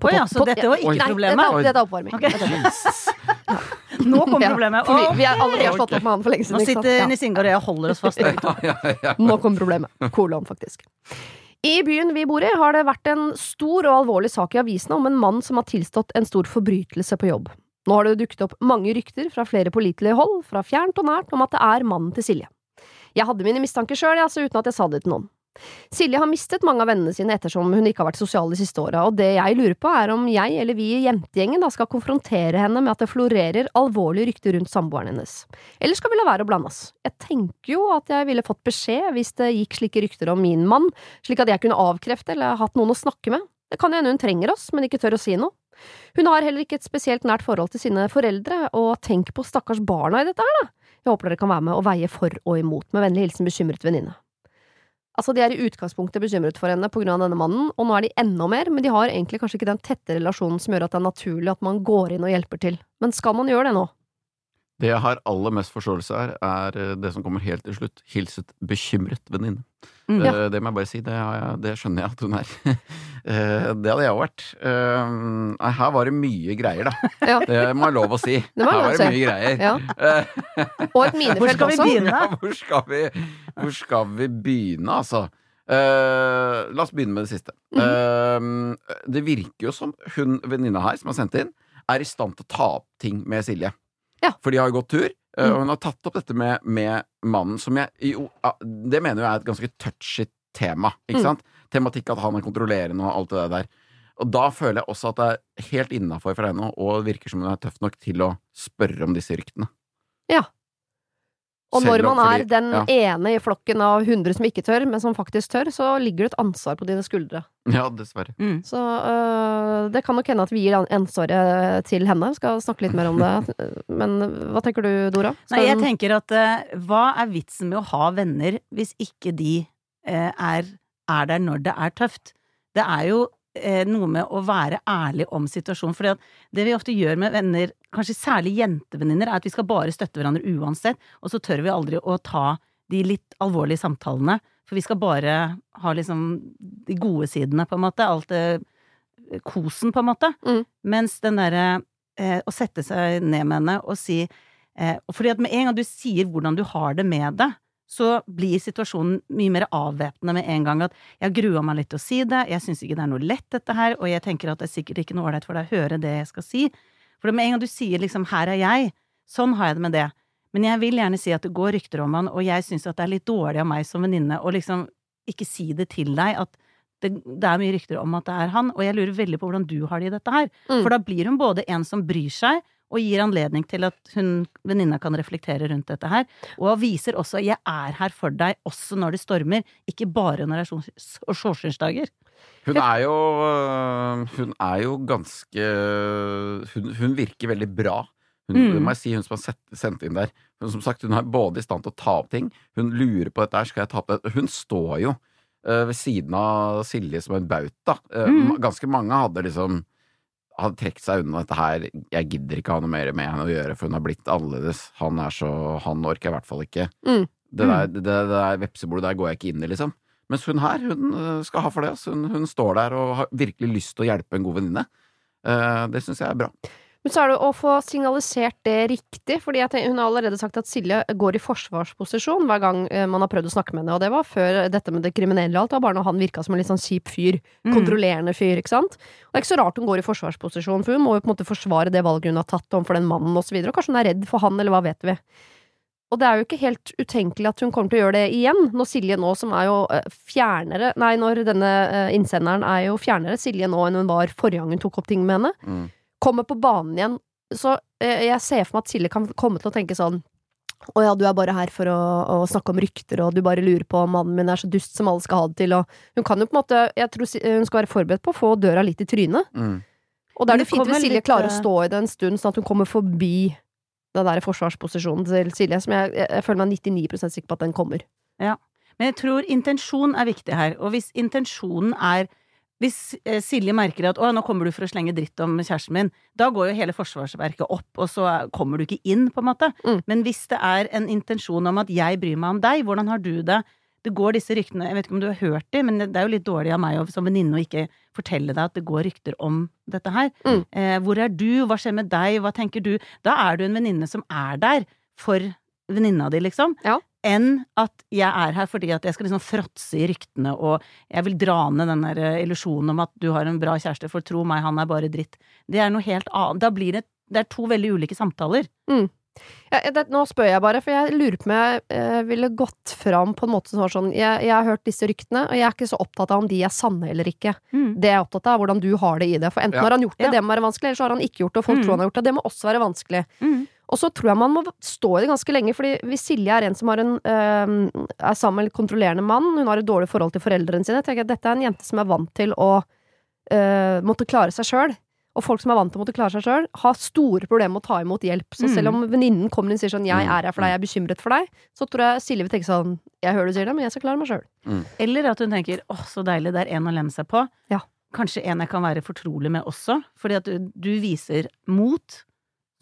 Å ja, så dette var ikke Nei, problemet? Dette, er- dette er oppvarming. Okay. Dette er. Nå kommer Ja, problemet. For vi, har vi, er, alle, vi har slått opp med han for lenge siden. Nå sitter Ja. Og jeg og holder oss fast. Ja, ja, ja. Nå kommer problemet. Kolon, faktisk. I byen vi bor i, har det vært en stor og alvorlig sak i avisene om en mann som har tilstått en stor forbrytelse på jobb. Nå har det dukket opp mange rykter fra flere pålitelige hold, fra fjernt og nært, om at det er mannen til Silje. Jeg hadde mine mistanker sjøl, altså, uten at jeg sa det til noen. Silje har mistet mange av vennene sine ettersom hun ikke har vært sosial de siste åra, og det jeg lurer på er om jeg eller vi i jentegjengen da skal konfrontere henne med at det florerer alvorlige rykter rundt samboeren hennes. Eller skal vi la være å blande oss? Jeg tenker jo at jeg ville fått beskjed hvis det gikk slike rykter om min mann, slik at jeg kunne avkrefte eller hatt noen å snakke med. Det kan hende hun trenger oss, men ikke tør å si noe. Hun har heller ikke et spesielt nært forhold til sine foreldre, og tenk på stakkars barna i dette her, da. Jeg håper dere kan være med og veie for og imot. Med vennlig hilsen bekymret venninne. Altså, De er i utgangspunktet bekymret for henne pga. denne mannen, og nå er de enda mer, men de har egentlig kanskje ikke den tette relasjonen som gjør at det er naturlig at man går inn og hjelper til. Men skal man gjøre det nå? Det jeg har aller mest forståelse her, er eh, det som kommer helt til slutt. Hilset bekymret venninne. Mm. ja. Det må jeg bare si. Det, har jeg, det skjønner jeg at hun er. Eh, Det hadde jeg òg vært. Eh, Nei, her var det mye greier, da. Ja. Det må jeg lov å si. Det var her var det mye greier. Ja. Eh, Og et minefelt Hvor skal vi begynne? Ja, hvor skal vi, hvor skal vi begynne, altså? Uh, la oss begynne med det siste. Mhm. Uh, det virker jo som hun venninna her, som har sendt inn, er i stand til å ta opp ting med Silje. Ja. For de har gått tur, eh, Mhm. og hun har tatt opp dette med, med mannen, som jeg jo Det mener jeg er et ganske touchy tema, ikke mm. sant? Tematikk at han er kontrollerende og alt det der. Og da føler jeg også at det er helt innafor for henne, og virker som hun er tøff nok til å spørre om disse ryktene. Og når man er fordi- den ja. ene i flokken av hundre som ikke tør, men som faktisk tør, så ligger det et ansvar på dine skuldre. Ja, dessverre. Mm. Så øh, det kan nok hende at vi gir ansvaret til henne. Vi Skal snakke litt mer om det. Men hva tenker du, Dora? Skal Nei, jeg tenker at øh, hva er vitsen med å ha venner hvis ikke de øh, er, er der når det er tøft? Det er jo noe med å være ærlig om situasjonen. For det vi ofte gjør med venner, kanskje særlig jentevenninner, er at vi skal bare støtte hverandre uansett, og så tør vi aldri å ta de litt alvorlige samtalene. For vi skal bare ha liksom de gode sidene, på en måte. Alt det kosen, på en måte. Mm. Mens den derre eh, å sette seg ned med henne og si eh, Fordi at med en gang du sier hvordan du har det med det, så blir situasjonen mye mer avvæpnende med en gang. At jeg grua meg litt til å si det, jeg syns ikke det er noe lett, dette her, og jeg tenker at det er sikkert ikke noe ålreit for deg å høre det jeg skal si. For med en gang du sier liksom 'her er jeg', sånn har jeg det med det. Men jeg vil gjerne si at det går rykter om han, og jeg syns at det er litt dårlig av meg som venninne å liksom ikke si det til deg, at det, det er mye rykter om at det er han, og jeg lurer veldig på hvordan du har det i dette her. Mm. For da blir hun både en som bryr seg, og gir anledning til at hun venninna kan reflektere rundt dette her. Og viser også 'jeg er her for deg' også når det stormer, ikke bare når det er solskinnsdager. Hun er jo øh, Hun er jo ganske Hun, hun virker veldig bra. Hun, Mm. Det må jeg si, hun som har sett, sendt inn der. Hun, som sagt, hun er både i stand til å ta opp ting, hun lurer på dette her, skal jeg ta opp det? Hun står jo øh, ved siden av Silje som en bauta. Eh, Mm. Ganske mange hadde liksom hadde trukket seg unna dette her. Jeg gidder ikke ha noe mer med henne å gjøre, for hun har blitt annerledes. Han er så Han orker jeg i hvert fall ikke. Mm. Det der, det, det der vepsebordet der går jeg ikke inn i, liksom. Mens hun her, hun øh, skal ha for det. Hun, hun står der og har virkelig lyst til å hjelpe en god venninne. Eh, det syns jeg er bra. Men så er det å få signalisert det riktig, fordi tenker, hun har allerede sagt at Silje går i forsvarsposisjon hver gang eh, man har prøvd å snakke med henne, og det var før dette med det kriminelle og alt, det var bare når han virka som en litt sånn kjip fyr, Mm. kontrollerende fyr, ikke sant. Og det er ikke så rart hun går i forsvarsposisjon, for hun må jo på en måte forsvare det valget hun har tatt overfor den mannen og så videre, og kanskje hun er redd for han, eller hva vet vi. Og det er jo ikke helt utenkelig at hun kommer til å gjøre det igjen, når Silje nå, som er jo eh, fjernere Nei, når denne eh, innsenderen er jo fjernere Silje nå enn hun var forrige gang hun tok opp ting med henne Mm. Kommer på banen igjen. Så eh, jeg ser for meg at Silje kan komme til å tenke sånn å ja, du er bare her for å, å snakke om rykter, og du bare lurer på om mannen min er så dust som alle skal ha det til, og hun kan jo på en måte Jeg tror hun skal være forberedt på å få døra litt i trynet. Mm. Og da er det det fint hvis Silje litt, klarer å eh, stå i det en stund, sånn at hun kommer forbi den der forsvarsposisjonen til Silje, som jeg, jeg, jeg føler meg 99% sikker på at den kommer. Ja. Men jeg tror intensjon er viktig her, og hvis intensjonen er hvis eh, Silje merker at 'å, nå kommer du for å slenge dritt om kjæresten min', da går jo hele forsvarsverket opp, og så er- kommer du ikke inn, på en måte. Mm. Men hvis det er en intensjon om at 'jeg bryr meg om deg', hvordan har du det? Det går disse ryktene, jeg vet ikke om du har hørt dem, men det er jo litt dårlig av meg som venninne å ikke fortelle deg at det går rykter om dette her. Mm. Eh, hvor er du, hva skjer med deg, hva tenker du? Da er du en venninne som er der for venninna di, liksom. Ja. Enn at jeg er her fordi at jeg skal liksom fråtse i ryktene, og jeg vil dra ned den der eh, illusjonen om at du har en bra kjæreste, for tro meg, han er bare dritt. Det er noe helt annet. Da blir det Det er to veldig ulike samtaler. Ja, det, nå spør jeg bare, for jeg lurer på om jeg eh, ville gått fram på en måte som var sånn jeg, jeg har hørt disse ryktene, og jeg er ikke så opptatt av om de er sanne eller ikke. Det jeg er opptatt av, er hvordan du har det i det. For enten Ja. har han gjort det, Ja. det må være vanskelig, eller så har han ikke gjort det, og folk Mm. tror han har gjort det. Det må også være vanskelig. Mm. Og så tror jeg man må stå i det ganske lenge, fordi hvis Silje er en som har en, øh, er sammen med en kontrollerende mann, hun har et dårlig forhold til foreldrene sine, tenker jeg at dette er en jente som er vant til å øh, måtte klare seg sjøl. Og folk som er vant til å måtte klare seg sjøl, har store problemer med å ta imot hjelp. Så Mm. selv om venninnen kommer inn og sier sånn 'jeg Mm. er her for deg, jeg er bekymret for deg', så tror jeg Silje vil tenke sånn 'jeg hører du sier det, men jeg skal klare meg sjøl'. Eller at hun tenker 'åh, så deilig, det er en å lene seg på'. Ja. Kanskje en jeg kan være fortrolig med også, fordi at du, du viser mot.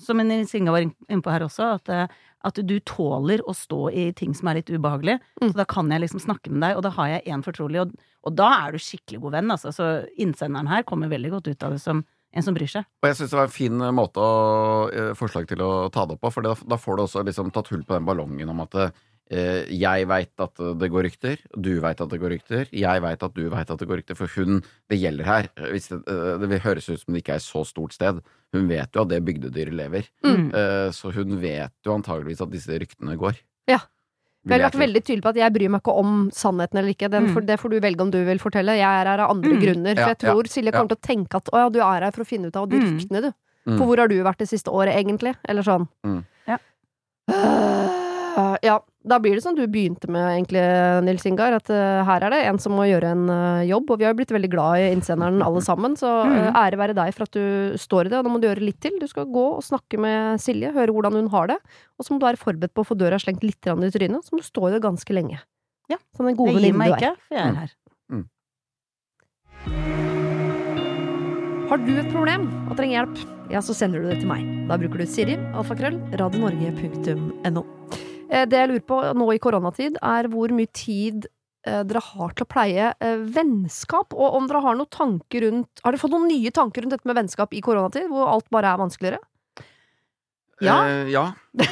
Som Singa var inne på her også, at, eh, at du tåler å stå i ting som er litt ubehagelige. Mm. Så da kan jeg liksom snakke med deg, og da har jeg en fortrolig, og, og da er du skikkelig god venn, altså. Så innsenderen her kommer veldig godt ut av det som en som bryr seg. Og jeg syns det var en fin måte å, eh, forslag til å ta det opp på, for da, da får du også liksom tatt hull på den ballongen om at eh, jeg veit at det går rykter, du veit at det går rykter, jeg veit at du veit at det går rykter, for hun det gjelder her. Hvis det, eh, det vil høres ut som det ikke er et så stort sted. Hun vet jo at det bygdedyret lever, Mm. Eh, så hun vet jo antageligvis at disse ryktene går. Ja. Jeg har vært veldig tydelig på at jeg bryr meg ikke om sannheten eller ikke. Den, Mm. for, det får du velge om du vil fortelle. Jeg er her av andre Mm. grunner. For Ja, jeg tror Silje kommer til å tenke at å ja, du er her for å finne ut av de Mm. ryktene, du. Mm. For hvor har du vært det siste året, egentlig? Eller sånn. Mm. Ja. Uh, ja, da blir det som du begynte med, egentlig, Nils Ingar. At uh, her er det en som må gjøre en uh, jobb. Og vi har jo blitt veldig glad i innsenderen alle sammen, så uh, Mm. ære være deg for at du står i det. Og nå må du gjøre litt til. Du skal gå og snakke med Silje, høre hvordan hun har det. Og så må du være forberedt på å få døra slengt litt i trynet. Så må du stå i det ganske lenge. Ja. Som den gode Jeg gir venninnen meg du er. ikke, for jeg er her. Har du et problem og trenger hjelp, ja, så sender du det til meg. Da bruker du Siri, alfakrøll, radionorge.no. Eh, Det jeg lurer på nå i koronatid, er hvor mye tid eh, dere har til å pleie eh, vennskap, og om dere har noen tanker rundt Har dere fått noen nye tanker rundt dette med vennskap i koronatid, hvor alt bare er vanskeligere? Ja. Eh, ja.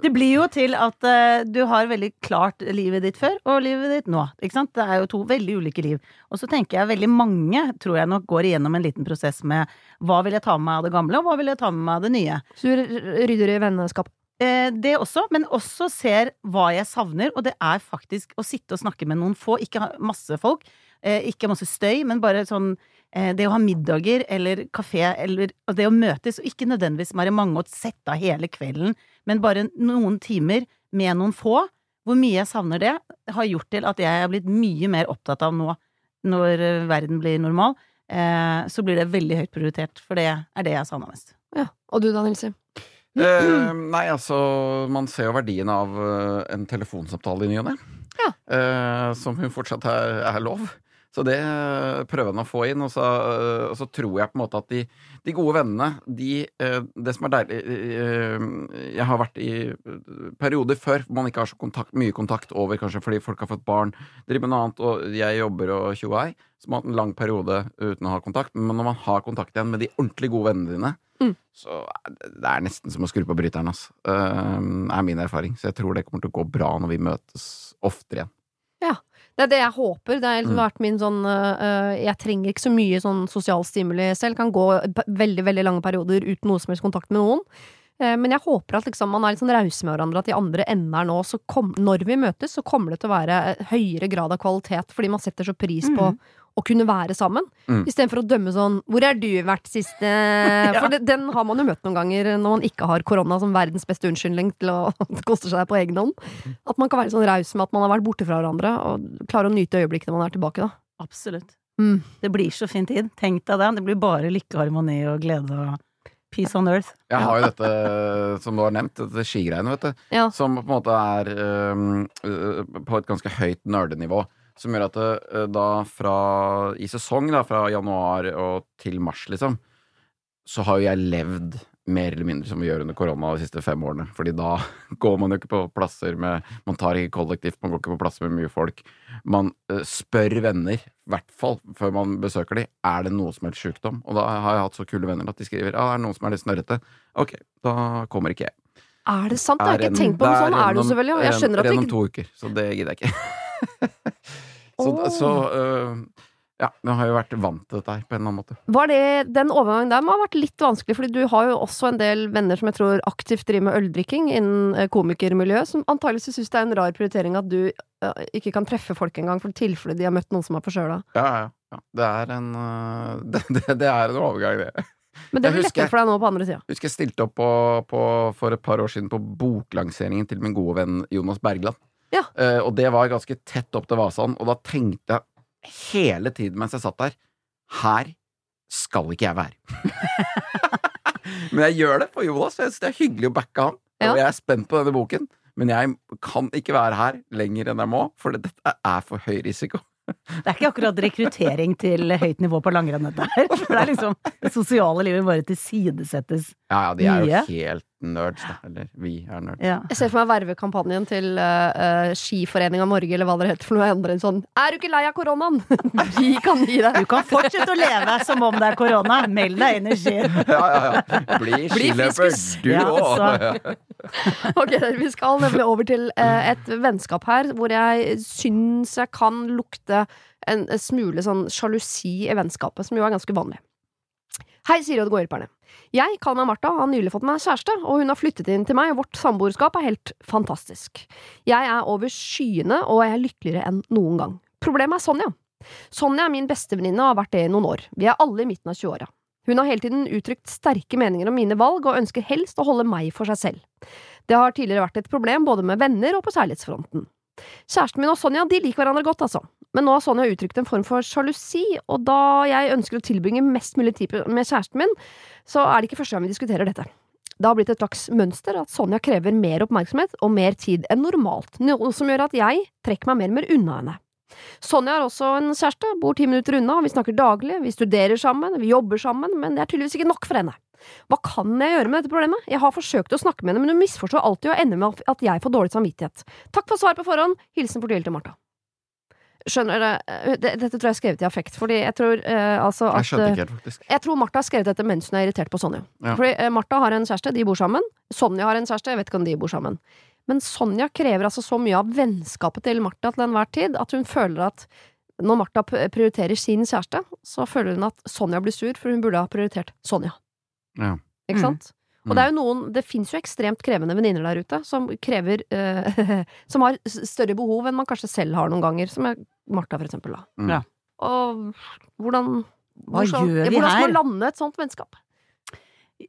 Det blir jo til at uh, du har veldig klart livet ditt før og livet ditt nå. Ikke sant? Det er jo to veldig ulike liv. Og så tenker jeg veldig mange tror jeg nok går igjennom en liten prosess med hva vil jeg ta med meg av det gamle, og hva vil jeg ta med meg av det nye. Så du rydder i vennskap? Eh, det også, men også ser hva jeg savner, og det er faktisk å sitte og snakke med noen få, ikke masse folk, eh, ikke masse støy, men bare sånn eh, det å ha middager eller kafé, eller det å møtes, og ikke nødvendigvis være mange og sette av hele kvelden, men bare noen timer med noen få. Hvor mye jeg savner det, har gjort til at jeg er blitt mye mer opptatt av nå, når verden blir normal, så blir det veldig høyt prioritert, for det er det jeg savner mest. Ja. Og du da, Nilsi? Eh, nei, altså, man ser jo verdien av eh, en telefonsamtale i ny og ne. Ja. Eh, som hun fortsatt er, er lov. Så det eh, prøver han å få inn. Og så, eh, og så tror jeg på en måte at de, de gode vennene, de eh, Det som er deilig Jeg har vært i perioder før hvor man ikke har så kontakt, mye kontakt over, kanskje fordi folk har fått barn, driver med noe annet, og jeg jobber og tjoei. Så man har hatt en lang periode uten å ha kontakt. Men når man har kontakt igjen med de ordentlig gode vennene dine, Mm. så det er nesten som å skru på bryteren, altså. Det er min erfaring. Så jeg tror det kommer til å gå bra når vi møtes oftere igjen. Det er det jeg håper. Det har liksom Mm. vært min sånn uh, Jeg trenger ikke så mye sånn sosial stimuli selv. Kan gå veldig, veldig lange perioder uten noe som helst kontakt med noen. Uh, Men jeg håper at liksom man er litt sånn rause med hverandre, at i andre ender nå, så kom, når vi møtes, så kommer det til å være høyere grad av kvalitet, fordi man setter så pris på Mhm. Å kunne være sammen. Mm. Istedenfor å dømme sånn 'Hvor er du vært siste?' For det, den har man jo møtt noen ganger når man ikke har korona som verdens beste unnskyldning til å koste seg på egen hånd. At man kan være sånn raus med at man har vært borte fra hverandre, og klare å nyte øyeblikkene man er tilbake, da. Absolutt. Mm. Det blir så fin tid. Tenk deg det. Det blir bare lykke, harmoni og glede og peace on earth. Jeg har jo dette, som du har nevnt, dette skigreiene, vet du. Ja. Som på en måte er øh, på et ganske høyt nerdenivå. Som gjør at det, øh, da fra i sesong, da, fra januar og til mars, liksom, så har jo jeg levd mer eller mindre som vi gjør under korona de siste fem årene. Fordi da går man jo ikke på plasser med Man tar ikke kollektivt, man går ikke på plasser med mye folk. Man øh, spør venner, i hvert fall før man besøker de, er det noe som helst sjukdom. Og da har jeg hatt så kule venner at de skriver ja, det er noen som er litt snørrete. Ok, da kommer ikke jeg. Er det sant? Jeg har ikke tenkt på det, sånn er det jo en- veldig jeg skjønner at det om ikke to uker, så det gidder jeg ikke. så oh. så uh, ja, jeg har jo vært vant til dette her på en eller annen måte. Var det, Den overgangen der må ha vært litt vanskelig, fordi du har jo også en del venner som jeg tror aktivt driver med øldrikking innen eh, komikermiljøet, som antakeligvis syns det er en rar prioritering at du uh, ikke kan treffe folk engang for tilfelle de har møtt noen som er forkjøla. Ja, ja, ja. Det er en uh, det, det, det er en overgang, det. Men det blir lettere for deg nå på andre sida. Husker jeg stilte opp på, på, for et par år siden på boklanseringen til min gode venn Jonas Bergland. Ja. Uh, og det var ganske tett opp til Vasan, og da tenkte jeg hele tiden mens jeg satt der Her skal ikke jeg være. men jeg gjør det for Jonas, for jeg det er hyggelig å backe han. Ja. Og jeg er spent på denne boken, men jeg kan ikke være her lenger enn jeg må, for dette er for høy risiko. Det er ikke akkurat rekruttering til høyt nivå på langrenn, dette her. For det er liksom det sosiale livet bare tilsidesettes. Ja, ja, de er jo helt nerds, da. Eller vi er nerds. Ja. Jeg ser for meg vervekampanjen til uh, Skiforeninga Norge, eller hva det heter for noe andre enn sånn Er du ikke lei av koronaen? Vi kan gi deg Du kan fortsette å leve som om det er korona. Meld deg inn i skien. Ja, ja, ja. Bli skiløper, du Ja, òg! så- Ok, vi skal nemlig over til uh, et vennskap her hvor jeg syns jeg kan lukte en, en smule sånn sjalusi i vennskapet, som jo er ganske vanlig. Hei, Siri og de gode hjelperne. Jeg kaller meg Martha, har nylig fått meg kjæreste, og hun har flyttet inn til meg, og vårt samboerskap er helt fantastisk. Jeg er over skyene, og jeg er lykkeligere enn noen gang. Problemet er Sonja. Sonja er min bestevenninne og har vært det i noen år. Vi er alle i midten av 20-åra. Hun har hele tiden uttrykt sterke meninger om mine valg, og ønsker helst å holde meg for seg selv. Det har tidligere vært et problem både med venner og på kjærlighetsfronten. Kjæresten min og Sonja de liker hverandre godt, altså, men nå har Sonja uttrykt en form for sjalusi, og da jeg ønsker å tilbringe mest mulig tid med kjæresten min, så er det ikke første gang vi diskuterer dette. Det har blitt et slags mønster at Sonja krever mer oppmerksomhet og mer tid enn normalt, noe som gjør at jeg trekker meg mer og mer unna henne. Sonja har også en kjæreste, bor ti minutter unna, vi snakker daglig, vi studerer sammen, vi jobber sammen, men det er tydeligvis ikke nok for henne. Hva kan jeg gjøre med dette problemet? Jeg har forsøkt å snakke med henne, men hun misforstår alltid og ender med at jeg får dårlig samvittighet. Takk for svar på forhånd. Hilsen fortvilte Martha. Skjønner det, eh, Dette tror jeg er skrevet i affekt, fordi jeg tror uh, altså at Jeg skjønte eh, ikke helt, faktisk. Jeg tror Martha har skrevet dette mens hun er irritert på Sonja. Ja. Fordi uh, Martha har en kjæreste, de bor sammen. Sonja har en kjæreste, jeg vet ikke om de bor sammen. Men Sonja krever altså så mye av vennskapet til Martha til enhver tid at hun føler at når Martha prioriterer sin kjæreste, så føler hun at Sonja blir sur, for hun burde ha prioritert Sonja. Ja. Ikke Mm. Og det er jo noen Det fins jo ekstremt krevende venninner der ute som krever eh, Som har større behov enn man kanskje selv har noen ganger, som er Martha, for eksempel, da. Mm. Ja. Og hvordan Hva hvordan- gjør vi hvordan skal man lande et sånt vennskap?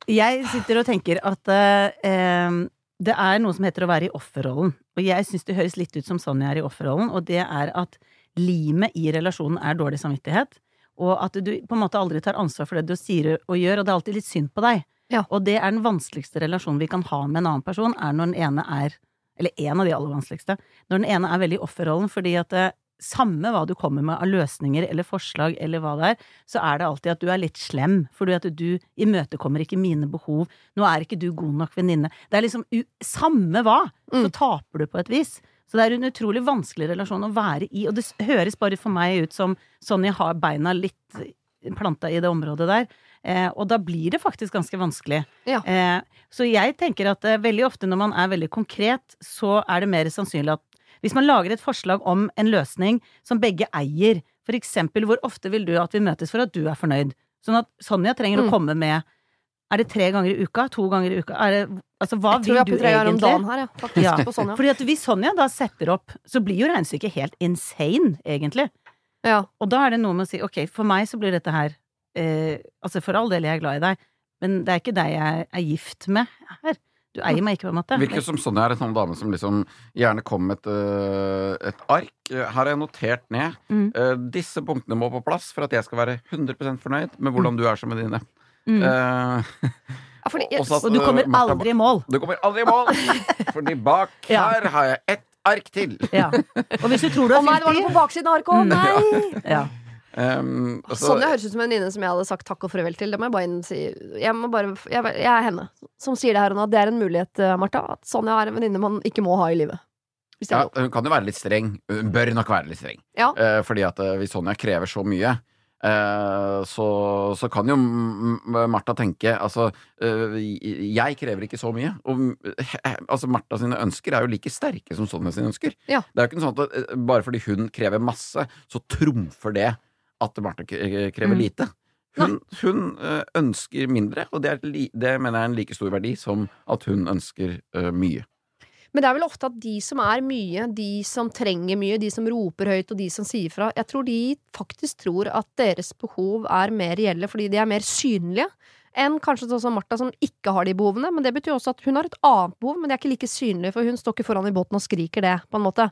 Jeg sitter og tenker at eh, det er noe som heter å være i offerrollen. Og jeg syns det høres litt ut som Sonja er i offerrollen, og det er at limet i relasjonen er dårlig samvittighet. Og at du på en måte aldri tar ansvar for det du sier og gjør, og det er alltid litt synd på deg. Ja. Og det er den vanskeligste relasjonen vi kan ha med en annen person, er når den ene er Eller en av de aller vanskeligste. Når den ene er veldig i offerrollen, fordi at det, samme hva du kommer med av løsninger eller forslag eller hva det er, så er det alltid at du er litt slem, fordi at du imøtekommer ikke mine behov. Nå er ikke du god nok venninne. Det er liksom Samme hva, så Mm. taper du på et vis. Så det er en utrolig vanskelig relasjon å være i, og det høres bare for meg ut som sånn jeg har beina litt planta i det området der. Eh, og da blir det faktisk ganske vanskelig. Ja. Eh, så jeg tenker at eh, veldig ofte når man er veldig konkret, så er det mer sannsynlig at hvis man lager et forslag om en løsning som begge eier, for eksempel hvor ofte vil du at vi møtes for at du er fornøyd? Sånn at Sonja trenger Mm. å komme med Er det tre ganger i uka? To ganger i uka? Det, altså, hva vil du på tre ganger om egentlig? dagen her, ja. Faktisk, Ja. på Sonja. Fordi at hvis Sonja da setter opp, så blir jo regnestykket helt insane, egentlig. Ja. Og da er det noe med å si ok, for meg så blir dette her eh, Altså for all del, jeg er glad i deg, men det er ikke deg jeg er gift med her. Du eier meg ikke, på en måte. Virker som Sonja er en sånn dame som liksom gjerne kommer med et, øh, et ark. Her har jeg notert ned. Mm. øh, disse punktene må på plass for at jeg skal være 100% fornøyd med hvordan du er som venninne. Mm. Eh, Ja, fordi, også, at- Og du kommer Martha- aldri i mål. du kommer aldri i mål, fordi bak Ja. her har jeg ett ark til. Ja. Og hvis du tror du Å har nei, det var noe på baksiden av arket! Å Mm. nei! ja. Um, og Sonja høres ut som en venninne som jeg hadde sagt takk og farvel til. Det må jeg bare si. Jeg, må bare, jeg, jeg er henne som sier det her og nå. Det er en mulighet, eh, Martha. At Sonja er en venninne man ikke må ha i livet. Ja, hun kan jo være litt streng. Hun bør nok være litt streng. Ja. Eh, fordi at eh, hvis Sonja krever så mye, eh, så, så kan jo Martha tenke Altså, eh, jeg krever ikke så mye. Og eh, altså, Martha sine ønsker er jo like sterke som Sonja sine ønsker. Ja. Det er jo ikke sånn at bare fordi hun krever masse, så trumfer det at Martha krever Mm. lite. Hun, hun eh, ønsker mindre, og det, er, det mener jeg er en like stor verdi som at hun ønsker uh, mye. Men det er vel ofte at de som er mye, de som trenger mye, de som roper høyt og de som sier fra, jeg tror de faktisk tror at deres behov er mer reelle fordi de er mer synlige. Enn kanskje sånn som Martha, som ikke har de behovene. Men det betyr også at hun har et annet behov, men det er ikke like synlig, for hun står ikke foran i båten og skriker det, på en måte.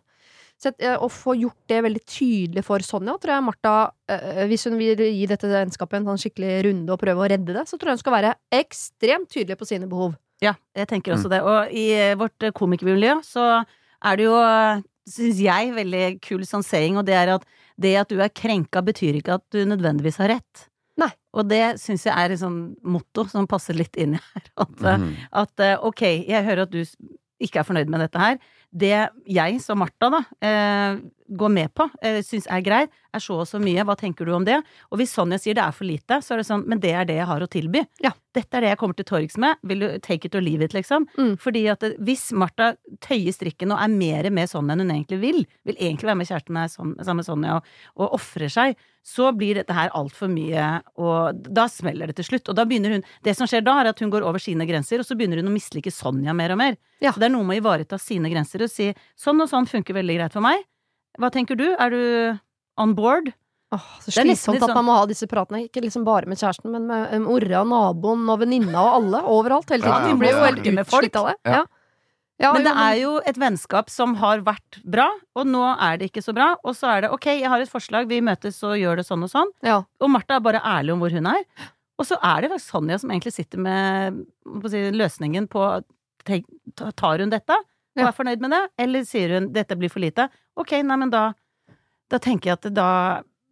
Så at, eh, Å få gjort det veldig tydelig for Sonja, tror jeg Martha, eh, hvis hun vil gi dette vennskapet en sånn skikkelig runde og prøve å redde det, så tror jeg hun skal være ekstremt tydelig på sine behov. Ja, jeg tenker også det. Og i eh, vårt eh, komikermiljø så er det jo, syns jeg, veldig kul sånn saying, og det er at det at du er krenka, betyr ikke at du nødvendigvis har rett. Nei. Og det syns jeg er et sånn motto som passer litt inn i her. At, eh, Mhm. at eh, ok, jeg hører at du ikke er fornøyd med dette her. Det jeg som Martha da eh, går med på, eh, syns er greit, er så og så mye. Hva tenker du om det? Og hvis Sonja sier det er for lite, så er det sånn, men det er det jeg har å tilby. Ja. Dette er det jeg kommer til torgs med. Vil du take it or leave it, liksom? Mm. Fordi at det, hvis Martha tøyer strikken og er mer med Sonja enn hun egentlig vil, vil egentlig være med kjæresten med sammen med Sonja og, og ofre seg, så blir dette her altfor mye, og da smeller det til slutt. Og da begynner hun Det som skjer da, er at hun går over sine grenser, og så begynner hun å mislike Sonja mer og mer. Ja. Så det er noe med å ivareta sine grenser og si sånn og sånn funker veldig greit for meg. Hva tenker du? Er du on board? Åh, så slitsomt litt at sånn- man må ha disse pratene. Ikke liksom bare med kjæresten, men med um, Orra, naboen og venninna og alle. Overalt. Hele tiden. Ja, ja, blir jo helt med folk. utslitt av det. Ja. Ja. Ja, Men det er jo et vennskap som har vært bra, og nå er det ikke så bra. Og så er det ok, jeg har et forslag, vi møtes og gjør det sånn og sånn. ja. Og Martha er bare ærlig om hvor hun er. Og så er det faktisk Sonja som egentlig sitter med si, løsningen på Tar hun dette og er fornøyd med det, eller sier hun dette blir for lite? Ok, nei, men da Da tenker jeg at da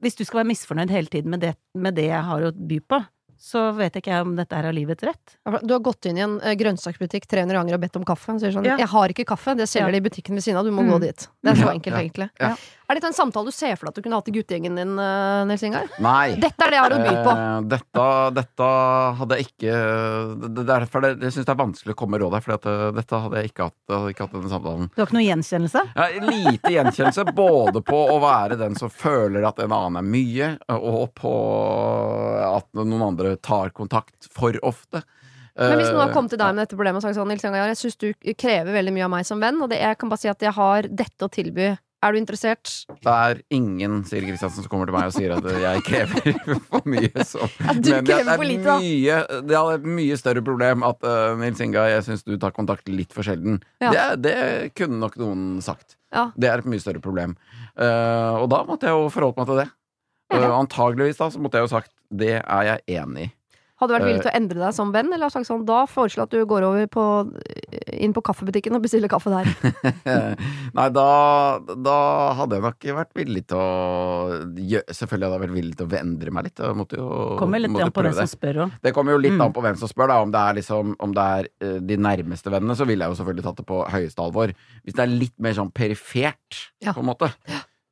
Hvis du skal være misfornøyd hele tiden med det, med det jeg har å by på, så vet ikke jeg om dette er av livets rett. Du har gått inn i en eh, grønnsaksbutikk 300 ganger og bedt om kaffe. Og sier sånn Ja. 'Jeg har ikke kaffe, det selger Ja. de i butikken ved siden av, du må Mm. gå dit'. Det er så Ja, enkelt, ja, egentlig. Er dette en samtale du ser for deg at du kunne hatt i guttegjengen din, eh, Nils Ingar? Nei. Dette er det jeg har å by på. Eh, dette, dette hadde jeg ikke det, det, Derfor det, jeg syns det er vanskelig å komme med råd her, for eh, dette hadde jeg ikke hatt, hadde ikke hatt denne samtalen. Du har ikke noe gjenkjennelse? Ja, lite gjenkjennelse, både på å være den som føler at en annen er mye, og på at noen andre tar kontakt for ofte. Men hvis noen har kommet til deg med dette problemet og sagt sånn, Nils Ingar, jeg syns du krever veldig mye av meg som venn, og det, jeg kan bare si at jeg har dette å tilby. Er du interessert? Det er ingen Siri Kristiansen som kommer til meg og sier at jeg krever for mye. Så. At du Men det krever er for lite, da. mye, det er et mye større problem at uh, Nils Inga, jeg syns du tar kontakt litt for sjelden. Ja. Det, det kunne nok noen sagt. Ja. Det er et mye større problem. Uh, og da måtte jeg jo forholdt meg til det. Eh, antageligvis da så måtte jeg jo sagt det er jeg enig i. Hadde du vært villig til å endre deg som venn, eller sagt sånn, da foreslå at du går over på, inn på kaffebutikken og bestille kaffe der? Nei, da, da hadde jeg nok vært villig til å Selvfølgelig hadde jeg vært villig til å endre meg litt. Jeg måtte jo Kommer litt måtte an på hvem som spør òg. Det kommer jo litt Mm. an på hvem som spør. Da. Om det er, liksom, om det er eh, de nærmeste vennene, så ville jeg jo selvfølgelig tatt det på høyeste alvor. Hvis det er litt mer sånn perifert, Ja. på en måte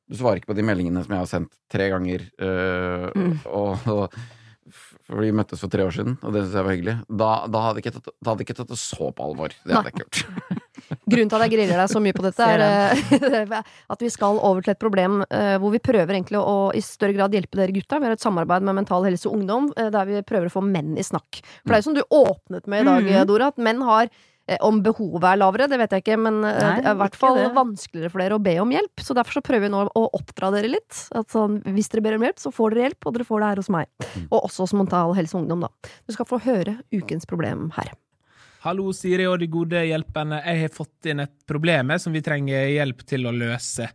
Du svarer ikke på de meldingene som jeg har sendt tre ganger, eh, Mm. og, og for vi møttes for tre år siden, og det syns jeg var hyggelig. Da, da hadde jeg ikke tatt, da hadde ikke tatt det så på alvor. Det hadde jeg ikke gjort. Grunnen til at jeg griller deg så mye på dette, er eh, at vi skal over til et problem eh, hvor vi prøver egentlig å i større grad hjelpe dere gutta. Vi har et samarbeid med Mental Helse og Ungdom eh, der vi prøver å få menn i snakk. For det er jo som du åpnet med i dag, Mhm. Dora, at menn har om behovet er lavere, det vet jeg ikke, men eh, Nei, det er i hvert fall det. vanskeligere for dere å be om hjelp. Så derfor så prøver vi nå å oppdra dere litt. At sånn, hvis dere ber om hjelp, så får dere hjelp, og dere får det her hos meg. Og også hos Mental Helse og Ungdom, da. Du skal få høre ukens problem her. Hallo, Siri og de gode hjelperne. Jeg har fått inn et problem som vi trenger hjelp til å løse.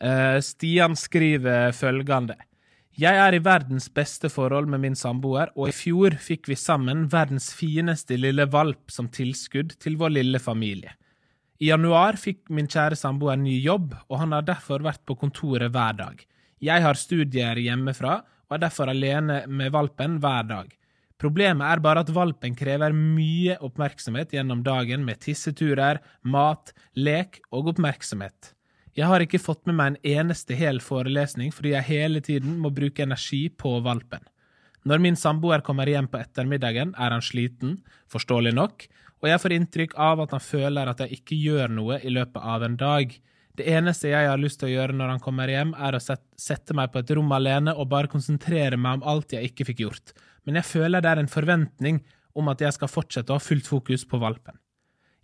Eh, Stian skriver følgende. Jeg er i verdens beste forhold med min samboer, og i fjor fikk vi sammen verdens fineste lille valp som tilskudd til vår lille familie. I januar fikk min kjære samboer ny jobb, og han har derfor vært på kontoret hver dag. Jeg har studier hjemmefra, og er derfor alene med valpen hver dag. Problemet er bare at valpen krever mye oppmerksomhet gjennom dagen med tisseturer, mat, lek og oppmerksomhet. Jeg har ikke fått med meg en eneste hel forelesning fordi jeg hele tiden må bruke energi på valpen. Når min samboer kommer hjem på ettermiddagen, er han sliten, forståelig nok, og jeg får inntrykk av at han føler at jeg ikke gjør noe i løpet av en dag. Det eneste jeg har lyst til å gjøre når han kommer hjem, er å sette meg på et rom alene og bare konsentrere meg om alt jeg ikke fikk gjort, men jeg føler det er en forventning om at jeg skal fortsette å ha fullt fokus på valpen.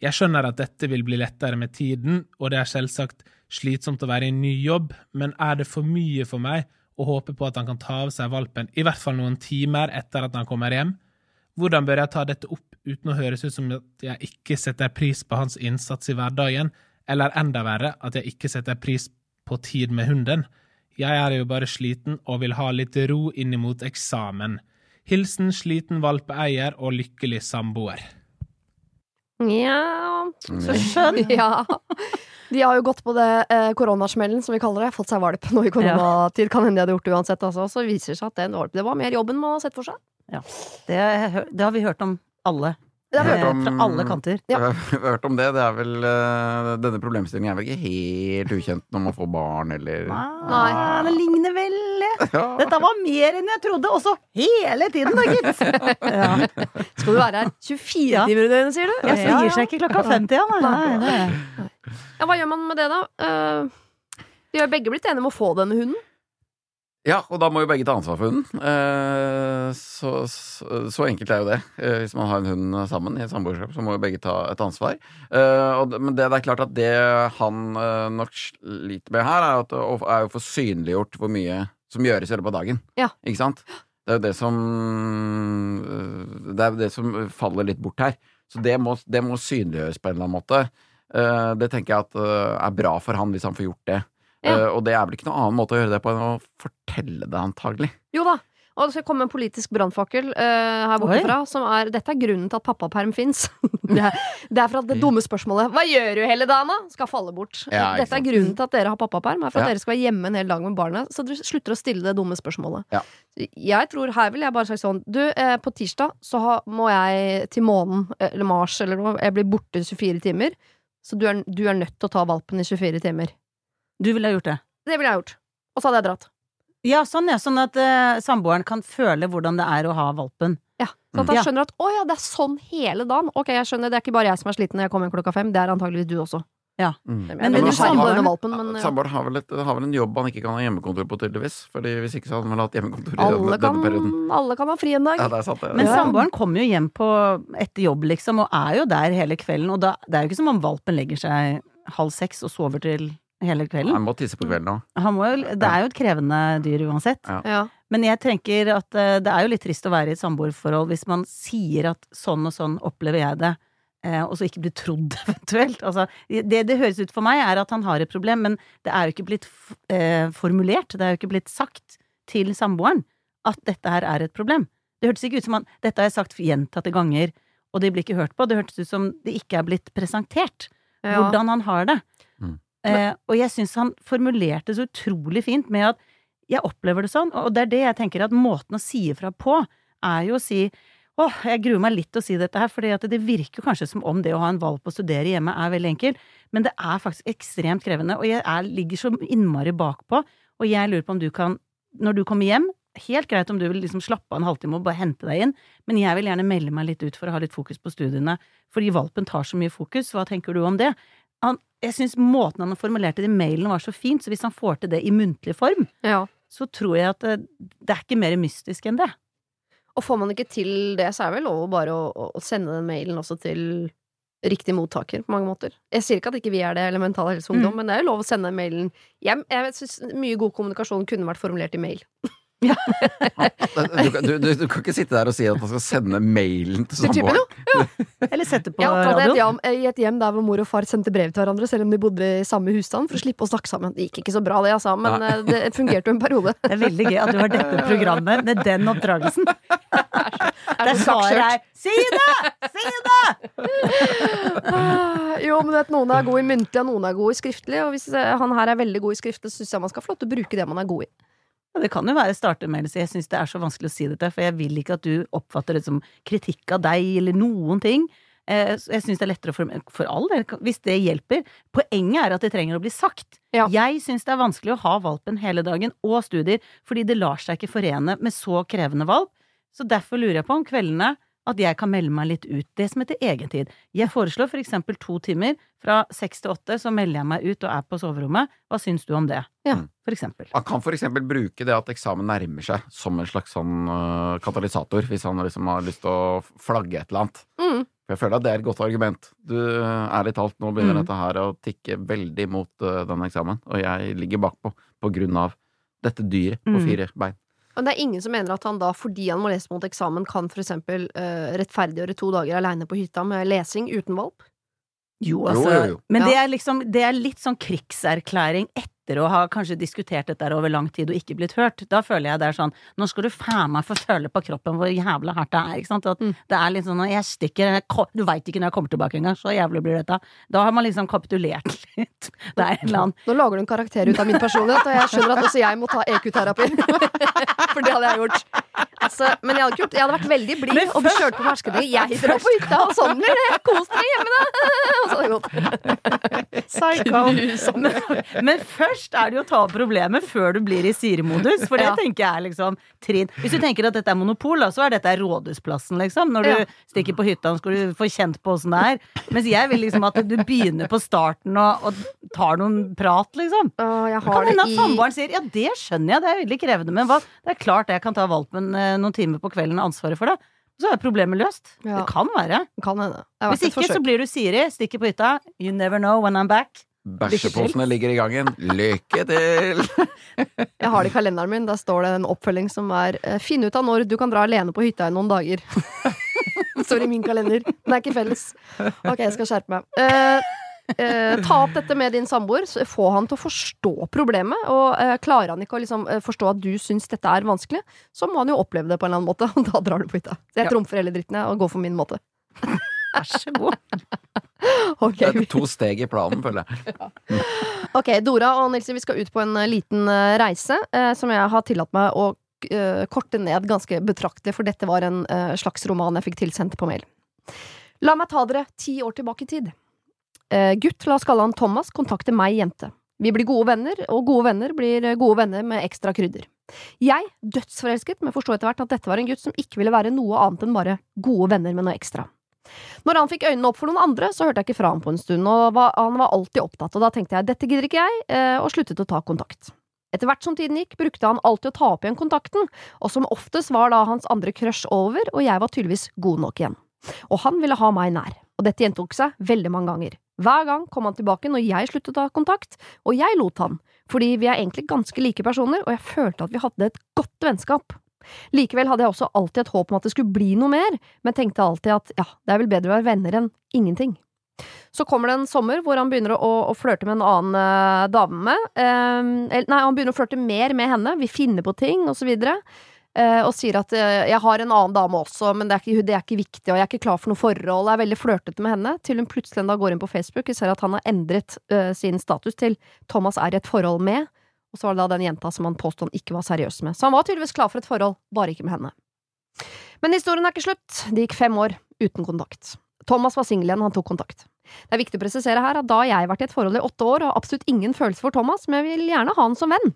Jeg skjønner at dette vil bli lettere med tiden, og det er selvsagt slitsomt å være i en ny jobb, men er det for mye for meg å håpe på at han kan ta av seg valpen i hvert fall noen timer etter at han kommer hjem? Hvordan bør jeg ta dette opp uten å høres ut som at jeg ikke setter pris på hans innsats i hverdagen, eller enda verre, at jeg ikke setter pris på tid med hunden? Jeg er jo bare sliten og vil ha litt ro innimot eksamen. Hilsen sliten valpeeier og lykkelig samboer. Nja Så skjønn! Ja. De har jo gått på det eh, koronasmellen, som vi kaller det. Fått seg valp nå i koronatid. Kan hende de hadde gjort det uansett. Altså. Så viser det seg at den det var mer jobb enn man har sett for seg. Det, det har vi hørt om alle. Det har vi eh, hørt om- Fra alle kanter. Ja. Jeg har hørt om det. det er vel, eh, denne problemstillingen er vel ikke helt ukjent når man får barn, eller Nei. Ah, det ligner veldig. Dette var mer enn jeg trodde, også hele tiden da, gitt! Ja. Skal du være her 24 timer i døgnet, sier du? Ja, så gir seg ikke klokka 50, ja. Nei. Ja, hva gjør man med det, da? Eh, vi har begge blitt enige om å få denne hunden. Ja, og da må jo begge ta ansvar for hunden. Eh, så, så, så enkelt er jo det. Eh, hvis man har en hund sammen i et samboerskap, så må jo begge ta et ansvar. Eh, men det, det er klart at det han nok sliter med her, er, at, er jo å få synliggjort hvor mye som gjøres i løpet av dagen. Ja. Ikke sant? Det er jo det som eh, Det er det som faller litt bort her. Så det må, det må synliggjøres på en eller annen måte. Eh, det tenker jeg at eh, er bra for han hvis han får gjort det. Ja. Og det er vel ikke noen annen måte å gjøre det på enn å fortelle det, antagelig. Jo da. Og det skal komme en politisk brannfakkel eh, her borte Oi. fra. Som er, dette er grunnen til at pappaperm fins. det, er- det er for at det dumme spørsmålet 'Hva gjør du hele dagen', da? skal falle bort. Ja, dette er grunnen til at dere har pappaperm. Er for at Ja. dere skal være hjemme en hel dag med barna. Så dere slutter å stille det dumme spørsmålet. Ja. Jeg tror Her vil jeg bare sagt sånn Du, eh, på tirsdag så ha, må jeg til månen, eh, eller Mars eller noe. Jeg blir borte 24 timer. Så du er, du er nødt til å ta valpen i 24 timer. Du ville ha gjort det. Det ville jeg gjort. Og så hadde jeg dratt. Ja, sånn, ja. Sånn at uh, samboeren kan føle hvordan det er å ha valpen. Ja, Sånn at han Ja. skjønner at å ja, det er sånn hele dagen. Ok, jeg skjønner, det er ikke bare jeg som er sliten når jeg kommer hjem klokka fem, det er antageligvis du også. Mm. Jeg Men- men du du samboeren- men ja. Samboeren har, vel har vel en jobb han ikke kan ha hjemmekontor på, tydeligvis. Fordi Hvis ikke så hadde han vel hatt hjemmekontor i alle, denne, kan, denne perioden. alle kan ha fri en dag. Ja, det er sant, det. Men Ja. samboeren kommer jo hjem på etter jobb, liksom, og er jo der hele kvelden. Og da, det er jo ikke som om valpen legger seg halv seks og sover til hele kvelden. Han må tisse på kvelden òg. Han må, jo- det er jo et krevende dyr uansett. Ja. Ja. Men jeg tenker at eh, det er jo litt trist å være i et samboerforhold hvis man sier at sånn og sånn opplever jeg det, eh, og så ikke blir trodd eventuelt. Altså, det det høres ut for meg er at han har et problem, men det er jo ikke blitt eh, formulert, det er jo ikke blitt sagt til samboeren at dette her er et problem. Det hørtes ikke ut som han Dette har jeg sagt gjentatte ganger, og det blir ikke hørt på. Det hørtes ut som det ikke er blitt presentert Ja. hvordan han har det. Eh, og jeg syns han formulerte så utrolig fint med at jeg opplever det sånn, og det er det jeg tenker at måten å si ifra på, er jo å si åh, jeg gruer meg litt til å si dette her, at det virker kanskje som om det å ha en valp og studere hjemme er veldig enkelt, men det er faktisk ekstremt krevende, og jeg er, ligger så innmari bakpå, og jeg lurer på om du kan, når du kommer hjem, helt greit om du vil liksom slappe av en halvtime og bare hente deg inn, men jeg vil gjerne melde meg litt ut for å ha litt fokus på studiene, fordi valpen tar så mye fokus, hva tenker du om det? Han, jeg syns måten han formulerte det i mailen var så fint, så hvis han får til det i muntlig form, ja. så tror jeg at det, det er ikke mer mystisk enn det. Og får man ikke til det, så er det vel lov bare å- å sende den mailen også til riktig mottaker, på mange måter. Jeg sier ikke at ikke vi er det, eller Mental Helse Ungdom, Mm. men det er jo lov å sende mailen hjem. Jeg syns mye god kommunikasjon kunne vært formulert i mail. Du, kan- du, du, du kan ikke sitte der og si at man skal sende mailen til samboeren. Ja. Eller sette på Jeg i et radioen. hjem, i et hjem der hvor mor og far sendte brev til hverandre, selv om de bodde i samme husstand, for å slippe å snakke sammen. Det gikk ikke så bra, det, altså, men Nei. eh, det fungerte jo en periode. Det er veldig gøy at du har dette programmet med den oppdragelsen. Er Der svaret er 'si det! Si det!' Ah, Jo, men vet, noen er gode i muntlig, og noen er gode i skriftlig. Og hvis eh, han her er veldig god i skriftlig, så syns jeg man skal få lov til å bruke det man er god i. Ja, Det kan jo være startemeldelse. jeg syns det er så vanskelig å si dette, for jeg vil ikke at du oppfatter det som kritikk av deg eller noen ting. Eh, Jeg syns det er lettere for, for all del, hvis det hjelper. Poenget er at det trenger å bli sagt. Ja. Jeg syns det er vanskelig å ha valpen hele dagen og studier, fordi det lar seg ikke forene med så krevende valp. Så derfor lurer jeg på om kveldene at jeg kan melde meg litt ut. Det som heter egentid. Jeg foreslår for eksempel to timer. Fra seks til åtte så melder jeg meg ut og er på soverommet. Hva syns du om det? Ja. For eksempel. Han kan for eksempel bruke det at eksamen nærmer seg som en slags sånn uh, katalysator, hvis han liksom har lyst til å flagge et eller annet. Mm. For jeg føler at det er et godt argument. Du, ærlig talt, nå begynner Mm. dette her å tikke veldig mot uh, denne eksamen, og jeg ligger bakpå på grunn av dette dyret på Mm. fire bein. Men det er ingen som mener at han da, fordi han må lese mot eksamen, kan for eksempel eh, rettferdiggjøre to dager aleine på hytta med lesing uten valp. Jo, Jo, altså. jo, jo. Men Ja. det er liksom Det er litt sånn krigserklæring etter å ha kanskje diskutert dette over lang tid og ikke blitt hørt. Da føler jeg det er sånn Nå skal du faen meg få føle på kroppen hvor jævla hardt det er. Ikke sant? At Mm. Det er litt sånn Jeg stikker Du veit ikke når jeg kommer tilbake engang. Så jævlig blir dette. Da har man liksom kapitulert litt. Det er en eller annen Nå lager du en karakter ut av min personlighet, og jeg skjønner at også jeg må ta EQ-terapi. For det hadde jeg gjort. Altså, men jeg hadde, gjort, jeg hadde vært veldig blid og kjørt på fersketing. Jeg drar på hytta, og sånn blir det. Kos dere hjemme, da! Og så hadde det gått. Psycho. Men, men først er det jo å ta opp problemet før du blir i Siri-modus, for det Ja. tenker jeg er liksom trinn. Hvis du tenker at dette er monopol, da, så er dette rådhusplassen, liksom. Når du Ja. stikker på hytta, skal du få kjent på åssen det er. Mens jeg vil liksom at du begynner på starten og, og tar noen prat, liksom. Å, jeg Det kan hende at samboeren sier ja, det skjønner jeg, det er veldig krevende, men hva? det er klart jeg kan ta valpen eh, noen timer på kvelden og ansvaret for det. Så er problemet løst. Ja. Det kan være. Kan Hvis ikke så blir du Siri, stikker på hytta. You never know when I'm back. Bæsjeposene ligger i gangen. Lykke til! Jeg har det i kalenderen min. Der står det en oppfølging som er eh, Finn ut av når du kan dra alene på hytta i noen dager. står i min kalender. Den er ikke felles. Ok, jeg skal skjerpe meg. Uh, uh, ta opp dette med din samboer. Få han til å forstå problemet. Og uh, klarer han ikke å liksom, forstå at du syns dette er vanskelig, så må han jo oppleve det på en eller annen måte. Og da drar du på hytta. Så jeg Ja. trumfer hele dritten jeg, og går for min måte. Vær så god. Okay. Det er to steg i planen, føler jeg. Ok, Dora og Nilsen, vi skal ut på en eh, liten eh, reise eh, som jeg har tillatt meg å eh, korte ned ganske betraktelig, for dette var en eh, slags roman jeg fikk tilsendt på mail. La meg ta dere ti år tilbake i tid. Eh, gutt, la oss kalle han Thomas, kontakter meg, jente. Vi blir gode venner, og gode venner blir gode venner med ekstra krydder. Jeg, dødsforelsket, men forsto etter hvert at dette var en gutt som ikke ville være noe annet enn bare gode venner med noe ekstra. Når han fikk øynene opp for noen andre, så hørte jeg ikke fra ham på en stund, og han var alltid opptatt, og da tenkte jeg dette gidder ikke jeg, eh, og sluttet å ta kontakt. Etter hvert som tiden gikk, brukte han alltid å ta opp igjen kontakten, og som oftest var da hans andre crush over, og jeg var tydeligvis god nok igjen. Og han ville ha meg nær, og dette gjentok seg veldig mange ganger. Hver gang kom han tilbake når jeg sluttet å ta kontakt, og jeg lot han, fordi vi er egentlig ganske like personer, og jeg følte at vi hadde et godt vennskap. Likevel hadde jeg også alltid et håp om at det skulle bli noe mer, men tenkte alltid at ja, det er vel bedre å være venner enn ingenting. Så kommer det en sommer hvor han begynner å, å flørte med en annen uh, dame. Uh, nei, han begynner å flørte mer med henne, vi finner på ting, og så videre. Uh, og sier at jeg har en annen dame også, men det er, ikke, det er, ikke, viktig, og jeg er ikke klar for noe forhold. Jeg er veldig flørtete med henne, til hun plutselig en dag går inn på Facebook og ser at han har endret sin status til Thomas er i et forhold med, og så var det da den jenta som han påstod han ikke var seriøs med. Så han var tydeligvis klar for et forhold, bare ikke med henne. Men historien er ikke slutt. Det gikk fem år uten kontakt. Thomas var singel igjen, han tok kontakt. Det er viktig å presisere her at da jeg har vært i et forhold i åtte år har absolutt ingen følelse for Thomas, men jeg vil gjerne ha han som venn.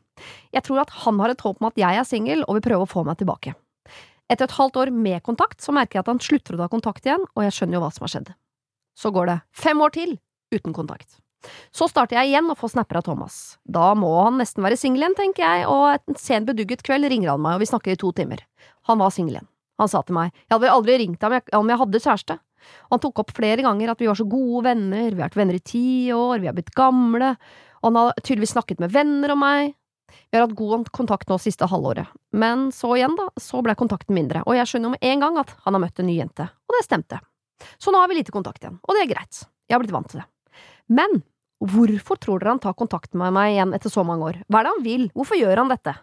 Jeg tror at han har et håp om at jeg er singel og vil prøve å få meg tilbake. Etter et halvt år med kontakt så merker jeg at han slutter å ta kontakt igjen, og jeg skjønner jo hva som har skjedd. Så går det fem år til uten kontakt. Så starter jeg igjen å få snapper av Thomas. Da må han nesten være singel igjen, tenker jeg, og en sen bedugget kveld ringer han meg, og vi snakker i to timer. Han var singel igjen. Han sa til meg, jeg hadde aldri ringt ham om jeg hadde kjæreste. Og han tok opp flere ganger at vi var så gode venner, vi har vært venner i ti år, vi har blitt gamle, og han har tydeligvis snakket med venner om meg. Vi har hatt god kontakt nå siste halvåret, men så igjen, da, så ble kontakten mindre, og jeg skjønner med en gang at han har møtt en ny jente, og det stemte. Så nå har vi lite kontakt igjen, og det er greit, jeg har blitt vant til det. Men hvorfor tror dere han tar kontakt med meg igjen etter så mange år? Hva er det han vil, hvorfor gjør han dette?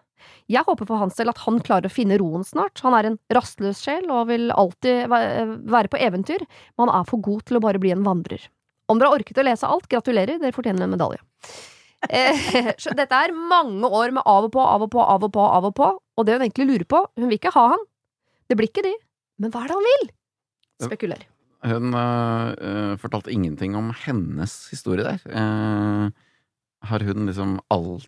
Jeg håper for hans del at han klarer å finne roen snart, han er en rastløs sjel og vil alltid være på eventyr, men han er for god til å bare bli en vandrer. Om dere har orket å lese alt, gratulerer, dere fortjener en medalje. Eh, dette er mange år med av og på, av og på, av og på, av og på, og det hun egentlig lurer på, hun vil ikke ha han. Det blir ikke de, men hva er det han vil? Spekuler. Hun uh, fortalte ingenting om hennes historie der. Uh, har hun liksom alt,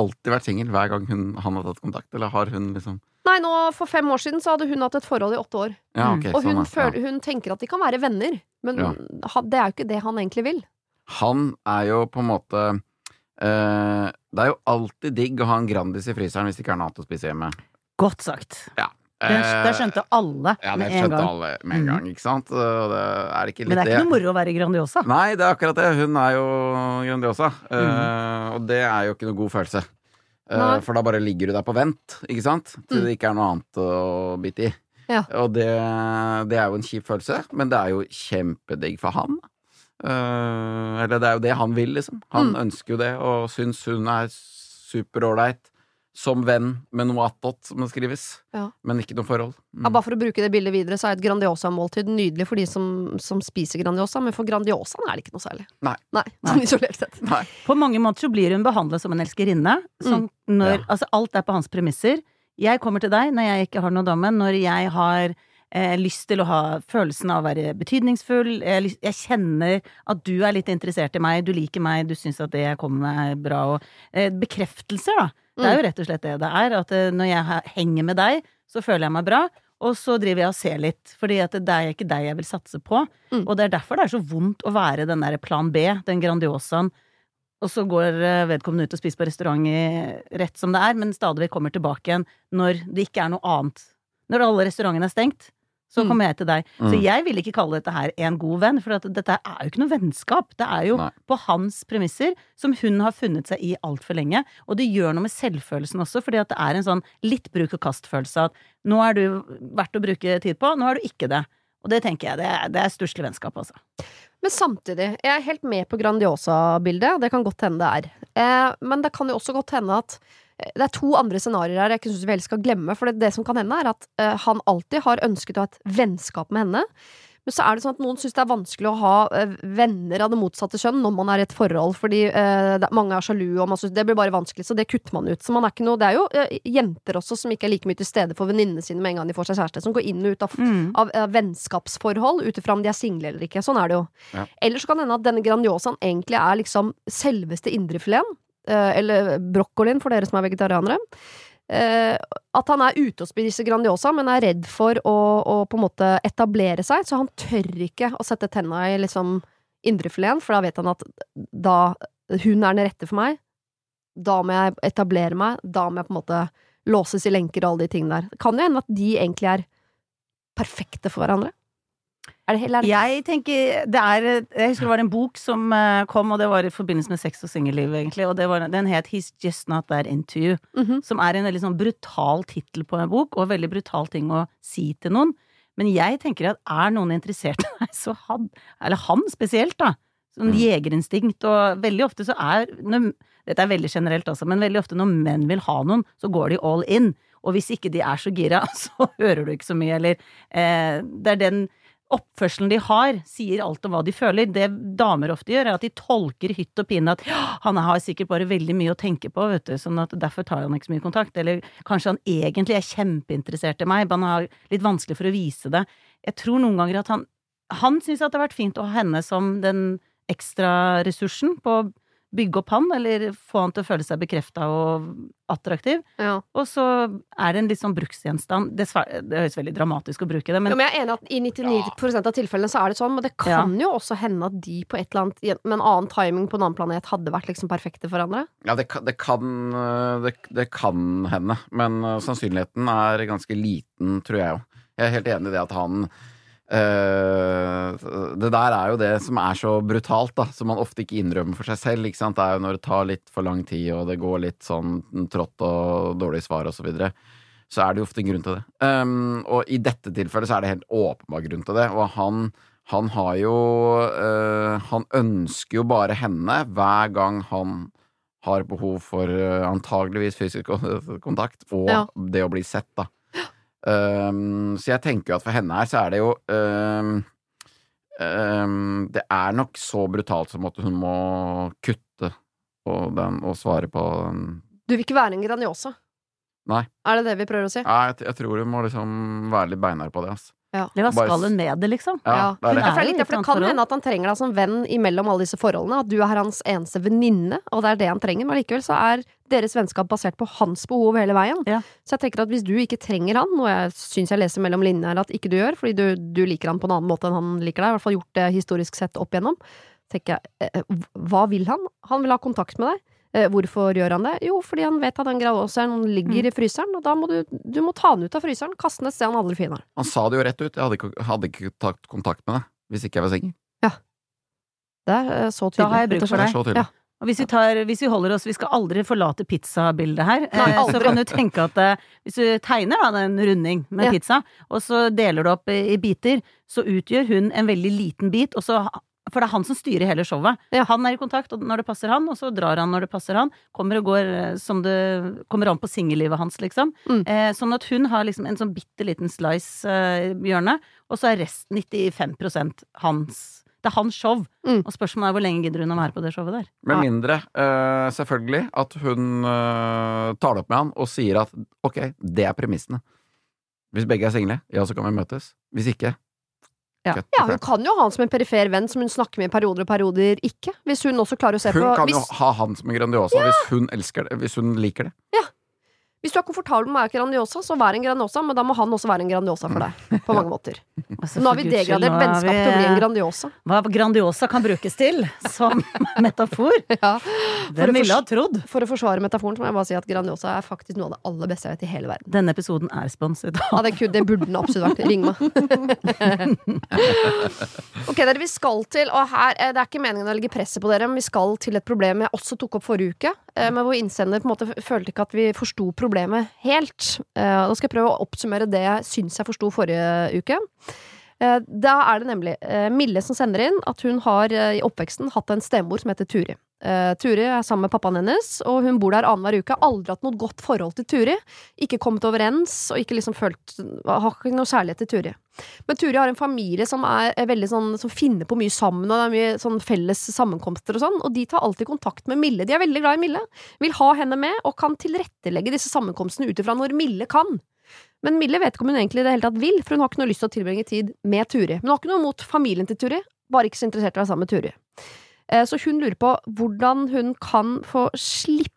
alltid vært singel hver gang hun, han har tatt kontakt, eller har hun liksom Nei, nå for fem år siden så hadde hun hatt et forhold i åtte år. Ja, okay, Og hun, sånn, ja. føler, hun tenker at de kan være venner, men Ja. det er jo ikke det han egentlig vil. Han er jo på en måte uh, Det er jo alltid digg å ha en Grandis i fryseren hvis det ikke er noe annet å spise hjemme. Godt sagt. Ja. Det, Eh, skjønte alle ja, det med en skjønte gang. alle med en gang, ikke sant? Det er ikke Men det er ikke noe moro å være Grandiosa. Nei, det er akkurat det. Hun er jo Grandiosa. Mm. Eh, og det er jo ikke noe god følelse. Nei. for da bare ligger du der på vent, ikke sant? Til Mm. det ikke er noe annet å bite i. Ja. Og det, det er jo en kjip følelse, men det er jo kjempedigg for han. Eller det er jo det han vil, liksom. Han Mm. ønsker jo det, og syns hun er superålreit. Som venn med noe attåt, som det skrives. Ja. Men ikke noe forhold. Mm. Ja, bare for å bruke det bildet videre, så er et Grandiosa-måltid nydelig for de som, som spiser Grandiosa, men for Grandiosaen er det ikke noe særlig. Nei. Nei, sånn isolert sett. Nei. På mange måter så blir hun behandlet som en elskerinne. Som når, Ja. Altså alt er på hans premisser. Jeg kommer til deg når jeg ikke har noe dommen, når jeg har eh, lyst til å ha følelsen av å være betydningsfull. Jeg, jeg kjenner at du er litt interessert i meg, du liker meg, du syns at det jeg kommer med er bra. Og, eh, bekreftelser, da. Det er jo rett og slett det det er. At eh, når jeg henger med deg, så føler jeg meg bra. Og så driver jeg og ser litt, fordi det er ikke deg jeg vil satse på. Mm. Og det er derfor det er så vondt å være den der plan B, den Grandiosaen. Og så går eh, vedkommende ut og spiser på restaurant i, rett som det er, men stadig vekk kommer tilbake igjen når det ikke er noe annet. Når alle restaurantene er stengt, så Mm. kommer jeg til deg. Så Mm. jeg vil ikke kalle dette her en god venn, for at dette er jo ikke noe vennskap. Det er jo Nei. på hans premisser, som hun har funnet seg i altfor lenge. Og det gjør noe med selvfølelsen også, fordi at det er en sånn litt bruk og kast-følelse at nå er du verdt å bruke tid på, nå er du ikke det. Og det tenker jeg, det er, det er stusslig vennskap, altså. Men samtidig, jeg er helt med på Grandiosa-bildet, det kan godt hende det er. Eh, men det kan jo også godt hende at det er to andre scenarioer her jeg ikke syns vi helst skal glemme. For det, det som kan hende, er at uh, han alltid har ønsket å ha et vennskap med henne. Men så er det sånn at noen syns det er vanskelig å ha uh, venner av det motsatte kjønn når man er i et forhold, fordi uh, det, mange er sjalu, og man synes det blir bare vanskelig, så det kutter man ut. Så man er ikke noe Det er jo eh, jenter også som ikke er like mye til stede for venninnene sine med en gang de får seg kjæreste, som går inn og ut av av, av vennskapsforhold ut ifra om de er single eller ikke. Sånn er det jo. Ja. Eller så kan det hende at denne Grandiosaen egentlig er liksom selveste indrefileten. Eh, eller brokkolien for dere som er vegetarianere. Uh, at han er ute og spiser Grandiosa, men er redd for å, å på en måte etablere seg, så han tør ikke å sette tenna i liksom indrefileten, for da vet han at da hun er den rette for meg, da må jeg etablere meg, da må jeg på en måte låses i lenker og alle de tingene der. Kan jo hende at de egentlig er perfekte for hverandre. Er det, eller er Jeg tenker det er Jeg husker det var en bok som eh, kom, og det var i forbindelse med sex og singelliv, egentlig. Og det var, den het He's Just Not That Into You. Mhm. Som er en veldig sånn brutal tittel på en bok, og veldig brutal ting å si til noen. Men jeg tenker at er noen interessert i deg, så han Eller han spesielt, da. Sånn Mm. jegerinstinkt, og veldig ofte så er når, Dette er veldig generelt, altså, men veldig ofte når menn vil ha noen, så går de all in. Og hvis ikke de er så gira, så hører du ikke så mye, eller eh, Det er den oppførselen de har, sier alt om hva de føler. Det damer ofte gjør, er at de tolker hytt og pine at han har sikkert bare veldig mye å tenke på, vet du, sånn at derfor tar han ikke så mye kontakt. Eller kanskje han egentlig er kjempeinteressert i meg, men han har litt vanskelig for å vise det. Jeg tror noen ganger at han Han syns at det har vært fint å ha henne som den ekstra ressursen på bygge opp han, eller få han til å føle seg bekrefta og attraktiv. ja. Og så er det en litt sånn bruksgjenstand. Det høres veldig dramatisk å bruke det, Men, men men jeg er enig at i 99% av tilfellene så er det sånn, men det kan jo også hende at de på et eller annet med en annen timing på en annen planet hadde vært liksom perfekte for hverandre. Ja, det, kan- det kan øh, det, det kan hende, men øh, sannsynligheten er ganske liten, tror jeg jo. Jeg er helt enig i det at han øh, Det der er jo det som er så brutalt, da, som man ofte ikke innrømmer for seg selv. Ikke sant? Det er jo når det tar litt for lang tid, og det går litt sånn trått og dårlig svar og så videre. Så er det jo ofte en grunn til det. Um, og i dette tilfellet så er det helt åpenbar grunn til det. Og han, han har jo uh, Han ønsker jo bare henne hver gang han har behov for uh, antageligvis fysisk kontakt og Ja. det å bli sett, da. Um, så jeg tenker jo at for henne her så er det jo um, um, Det er nok så brutalt som at hun må kutte på den og svare på den. Du vil ikke være en Grandiosa? Nei. Er det det vi prøver å si? Nei, jeg, jeg tror hun må liksom være litt beinhard på det, ass. eller hva skal hun med det, liksom? Ja, Ja. det er det. Ja, for, det, er litt, for det kan hende at han trenger deg som venn imellom alle disse forholdene. At du er hans eneste venninne, og det er det han trenger. Men likevel så er deres vennskap basert på hans behov hele veien. Ja. Så jeg tenker at hvis du ikke trenger han, noe jeg syns jeg leser mellom linjene her at ikke du gjør, fordi du, du liker han på en annen måte enn han liker deg, i hvert fall gjort det historisk sett opp igjennom, tenker jeg eh, hva vil han? Han vil ha kontakt med deg. Eh, Hvorfor gjør han det? Jo, fordi han vet at den Grandiosaen ligger i fryseren, og da må du, du må ta den ut av fryseren, kaste den et sted han aldri finner den. Han sa det jo rett ut. Jeg hadde ikke, hadde ikke tatt kontakt med deg hvis ikke jeg var singel. Det er eh, så tydelig. Da har jeg bruk for Det er. Ja. Og hvis vi, tar, hvis vi holder oss Vi skal aldri forlate pizzabildet her. Nei, eh, så kan du tenke at hvis du tegner da en runding med Ja. pizza, og så deler du opp i, i biter, så utgjør hun en veldig liten bit, og så for det er han som styrer hele showet. Ja. Han er i kontakt når det passer han, og så drar han når det passer han. Kommer og går eh, som det kommer an på singellivet hans, liksom. Mm. Eh, sånn at hun har liksom en sånn bitte liten slice eh, hjørnet, og så er resten 95% hans Det er hans show. Mm. Og spørsmålet er hvor lenge gidder hun å være på det showet der. Med mindre, eh, selvfølgelig, at hun eh, tar det opp med han og sier at ok, det er premissene. Hvis begge er single, ja, så kan vi møtes. Hvis ikke Ja. Ja, hun kan jo ha han som en perifer venn som hun snakker med i perioder og perioder ikke. Hvis hun også klarer å se Hun på kan jo ha han som en Grandiosa hvis hun elsker det, hvis hun liker det. Hvis du er komfortabel med å være Grandiosa, så vær en Grandiosa, men da må han også være en Grandiosa for deg. På mange måter. Altså, Nå har vi degradert er vennskap vi- til å bli en Grandiosa. Hva Grandiosa kan brukes til som metafor. Ja. Den ville ha trodd? For å forsvare metaforen så må jeg bare si at Grandiosa er faktisk noe av det aller beste jeg vet i hele verden. Denne episoden er sponset Ja, det, kunne- det burde den absolutt vært. Ring meg. ok, dere, vi skal til Og her, eh, det er ikke meningen å legge presset på dere, men vi skal til et problem jeg også tok opp forrige uke. eh, Men hvor innsender på en måte følte ikke at vi forsto problemet helt. Uh, Da skal jeg prøve å oppsummere det jeg syns jeg forsto forrige uke. Eh, Da er det nemlig eh, Mille som sender inn at hun har eh, i oppveksten hatt en stemor som heter Turi. Eh, Turi er sammen med pappaen hennes, og hun bor der annenhver uke. Aldri hatt noe godt forhold til Turi. Ikke kommet overens, og ikke liksom følt Har ikke noe kjærlighet til Turi. Men Turi har en familie som er er veldig sånn Som finner på mye sammen, og det er mye sånn felles sammenkomster og sånn, og de tar alltid kontakt med Mille. De er veldig glad i Mille. Vil ha henne med, og kan tilrettelegge disse sammenkomstene ut ifra når Mille kan. Men Mille vet ikke om hun egentlig det hele tatt vil, for hun har ikke noe lyst til å tilbringe tid med Turi. Men hun har ikke noe mot familien til Turi, bare ikke så interessert i å være sammen med Turi. Eh, Så hun lurer på hvordan hun kan få slippe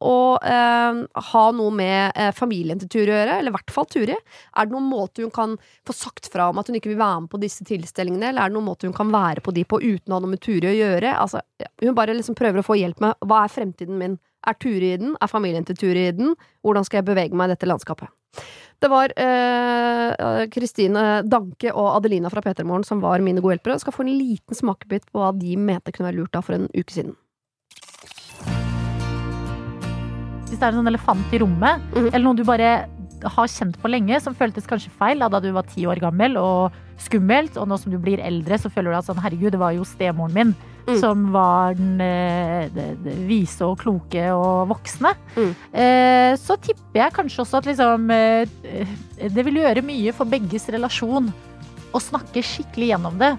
å eh, ha noe med eh, familien til Turi å gjøre, eller i hvert fall Turi. Er det noen måte hun kan få sagt fra om at hun ikke vil være med på disse tilstelningene, eller er det noen måte hun kan være på de på uten å ha noe med Turi å gjøre? Altså, hun bare liksom prøver å få hjelp med hva er fremtiden min? Er Turi i den? Er familien til Turi i den? Hvordan skal jeg bevege meg i dette landskapet? Det var eh, Kristine Danke og Adelina fra P3morgen som var mine gode hjelpere. Skal få en liten smakebit på hva de mente kunne være lurt av for en uke siden. Hvis det er en sånn elefant i rommet, Mhm. eller noe du bare har kjent på lenge, som føltes kanskje feil da du var ti år gammel og skummelt, og nå som du blir eldre, så føler du at sånn herregud, det var jo stemoren min Mm. som var den eh, vise og kloke og voksne. Mm. Eh, så tipper jeg kanskje også at liksom eh, Det vil gjøre mye for begges relasjon å snakke skikkelig gjennom det.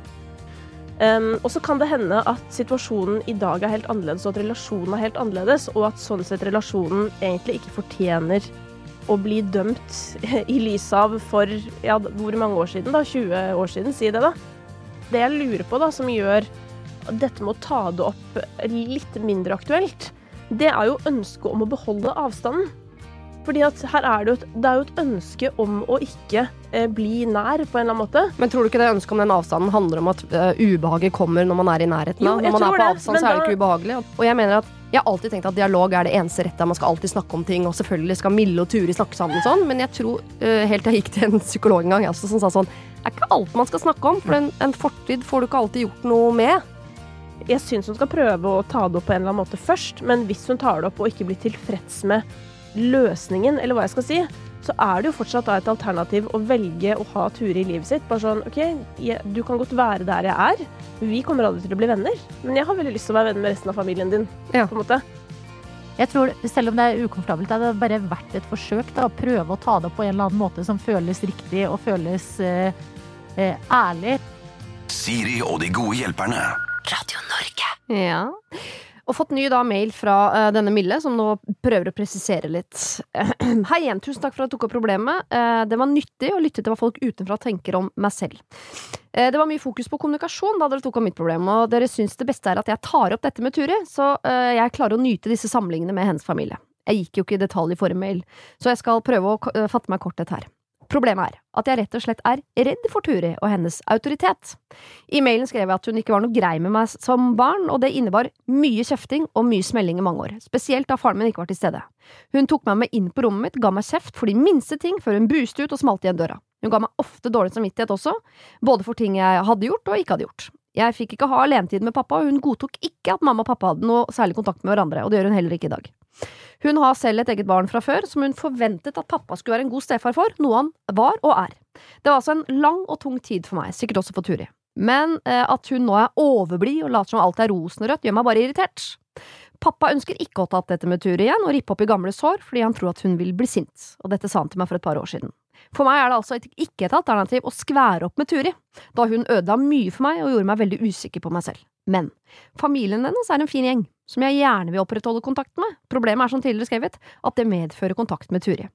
Um, og så kan det hende at situasjonen i dag er helt annerledes, og at relasjonen er helt annerledes, og at sånn sett relasjonen egentlig ikke fortjener å bli dømt i lys av for ja, hvor mange år siden, da? 20 år siden, si det, da. Det jeg lurer på, da, som gjør dette med å ta det opp litt mindre aktuelt, det er jo ønsket om å beholde avstanden. Fordi at her er det jo et, det er jo et ønske om å ikke eh, bli nær, på en eller annen måte. Men tror du ikke det ønsket om den avstanden handler om at uh, ubehaget kommer når man er i nærheten? Jo, når man er på det, avstand, så er det ikke ubehagelig. Og jeg mener at jeg har alltid tenkt at dialog er det eneste rette. Man skal alltid snakke om ting, og selvfølgelig skal Mille og Turi snakke sammen sånn, men jeg tror, eh, helt til jeg gikk til en psykolog en gang, jeg også, som sa sånn Det er ikke alt man skal snakke om, for en, en fortid får du ikke alltid gjort noe med. Jeg syns hun skal prøve å ta det opp på en eller annen måte først, men hvis hun tar det opp og ikke blir tilfreds med løsningen, eller hva jeg skal si, så er det jo fortsatt da et alternativ å velge å ha Ture i livet sitt. Bare sånn OK, jeg, du kan godt være der jeg er, vi kommer aldri til å bli venner, men jeg har veldig lyst til å være venner med resten av familien din. Ja. på en måte. Jeg tror, Selv om det er ukomfortabelt, er det bare verdt et forsøk. da, å Prøve å ta det opp på en eller annen måte som føles riktig og føles eh, eh, ærlig. Siri og de gode hjelperne. Ja. Og fått ny da mail fra eh, denne Mille, som nå prøver å presisere litt. Hei igjen, tusen takk for at du tok opp problemet. Eh, det var nyttig å lytte til hva folk utenfra tenker om meg selv. Eh, det var mye fokus på kommunikasjon da dere tok opp mitt problem, og dere syns det beste er at jeg tar opp dette med Turi, så jeg klarer å nyte disse samlingene med hennes familie. Jeg gikk jo ikke i detalj i forrige mail, så jeg skal prøve å fatte meg korthet her. Problemet er at jeg rett og slett er redd for Turi og hennes autoritet. I mailen skrev jeg at hun ikke var noe grei med meg som barn, og det innebar mye kjefting og mye smelling i mange år, spesielt da faren min ikke var til stede. Hun tok meg med inn på rommet mitt, ga meg kjeft for de minste ting før hun buste ut og smalt igjen døra. Hun ga meg ofte dårlig samvittighet også, både for ting jeg hadde gjort og ikke hadde gjort. Jeg fikk ikke ha alenetid med pappa, og hun godtok ikke at mamma og pappa hadde noe særlig kontakt med hverandre, og det gjør hun heller ikke i dag. Hun har selv et eget barn fra før, som hun forventet at pappa skulle være en god stefar for, noe han var og er. Det var altså en lang og tung tid for meg, sikkert også for Turi. Men eh, at hun nå er overblid og later som alt er rosenrødt, gjør meg bare irritert. Pappa ønsker ikke å ta opp dette med Turi igjen og rippe opp i gamle sår, fordi han tror at hun vil bli sint, og dette sa han til meg for et par år siden. For meg er det altså ikke et alternativ å skvære opp med Turi, da hun ødela mye for meg og gjorde meg veldig usikker på meg selv. Men familien hennes er en fin gjeng, som jeg gjerne vil opprettholde kontakt med. Problemet er som tidligere skrevet, at det medfører kontakt med Turi.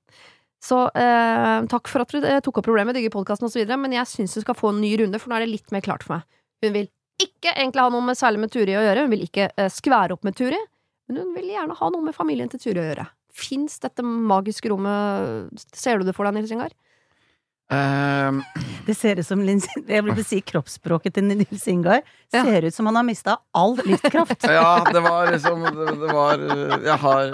Så eh, takk for at du eh, tok opp problemet, digger podkasten osv., men jeg syns du skal få en ny runde, for nå er det litt mer klart for meg. Hun vil ikke egentlig ha noe med særlig med Turi å gjøre, hun vil ikke eh, skvære opp med Turi, men hun vil gjerne ha noe med familien til Turi å gjøre. Fins dette magiske rommet Ser du det for deg, Nils Ingar? Ehm, Det ser ut som Lins- Jeg vil si kroppsspråket til Nils Ingar Ja. ser ut som han har mista all livskraft. ja, det var liksom det, det var Jeg har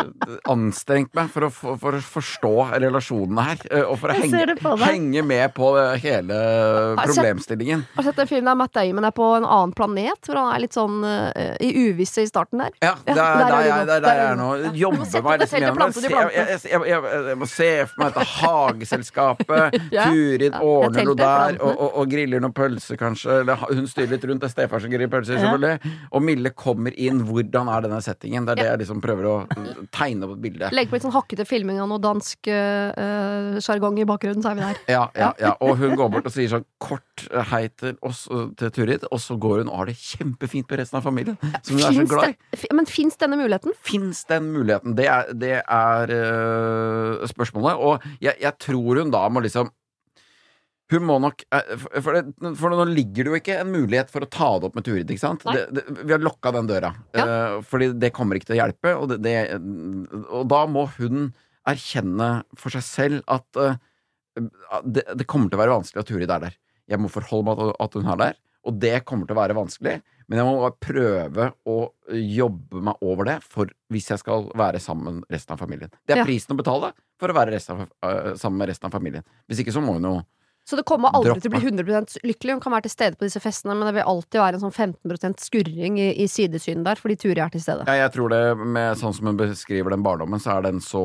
anstrengt meg for å, for, å forstå relasjonene her. eh, Og for å henge, det henge med på hele jeg problemstillingen. Har du sett den filmen der Matt Damon er på en annen planet, hvor han er litt sånn uh, i uvisse i starten der? Ja, det er der der, er jeg, er Der der er jeg er nå. Ja. Jobber meg liksom gjennom jeg, jeg, jeg, jeg, jeg, jeg må se for meg dette hageselskapet. Ja. Turid ordner noe der, og, og, og griller noen pølser, kanskje. Eller hun styrer litt rundt. Det er stefar som griller pølser, selvfølgelig. Og Mille kommer inn. Hvordan er denne settingen? Det er det jeg liksom prøver å tegne opp et bilde. Legg på litt sånn hakkete filming av noe dansk sjargong sjargong i bakgrunnen, så er vi der. Ja, ja, ja. Og hun går bort og sier sånn kort eh, hei til oss, til Turid, og så går hun og har det kjempefint med resten av familien. Som hun er så glad i. men fins denne muligheten? Fins den muligheten? Det er, det er øh, spørsmålet. Og jeg, jeg tror hun da må liksom Hun må nok eh, For, det, for nå ligger det jo ikke en mulighet for å ta det opp med Turid, ikke sant? Det, det, vi har lokka den døra. Ja. Uh, fordi det kommer ikke til å hjelpe, og, og da må hun erkjenne for seg selv at uh, det, kommer til å være vanskelig at Turid er der. Jeg må forholde meg til at hun er der, og det kommer til å være vanskelig. Men jeg må bare prøve å jobbe meg over det for hvis jeg skal være sammen med resten av familien. Det er prisen å betale for å være av, sammen med resten av familien. Hvis ikke så må hun jo Så det kommer aldri Droppe. til å bli 100 lykkelig. Hun kan være til stede på disse festene, men det vil alltid være en sånn 15 skurring i, i sidesynet der, fordi Turi er til stede. Ja, jeg tror det, med sånn som hun beskriver den barndommen, så er den så,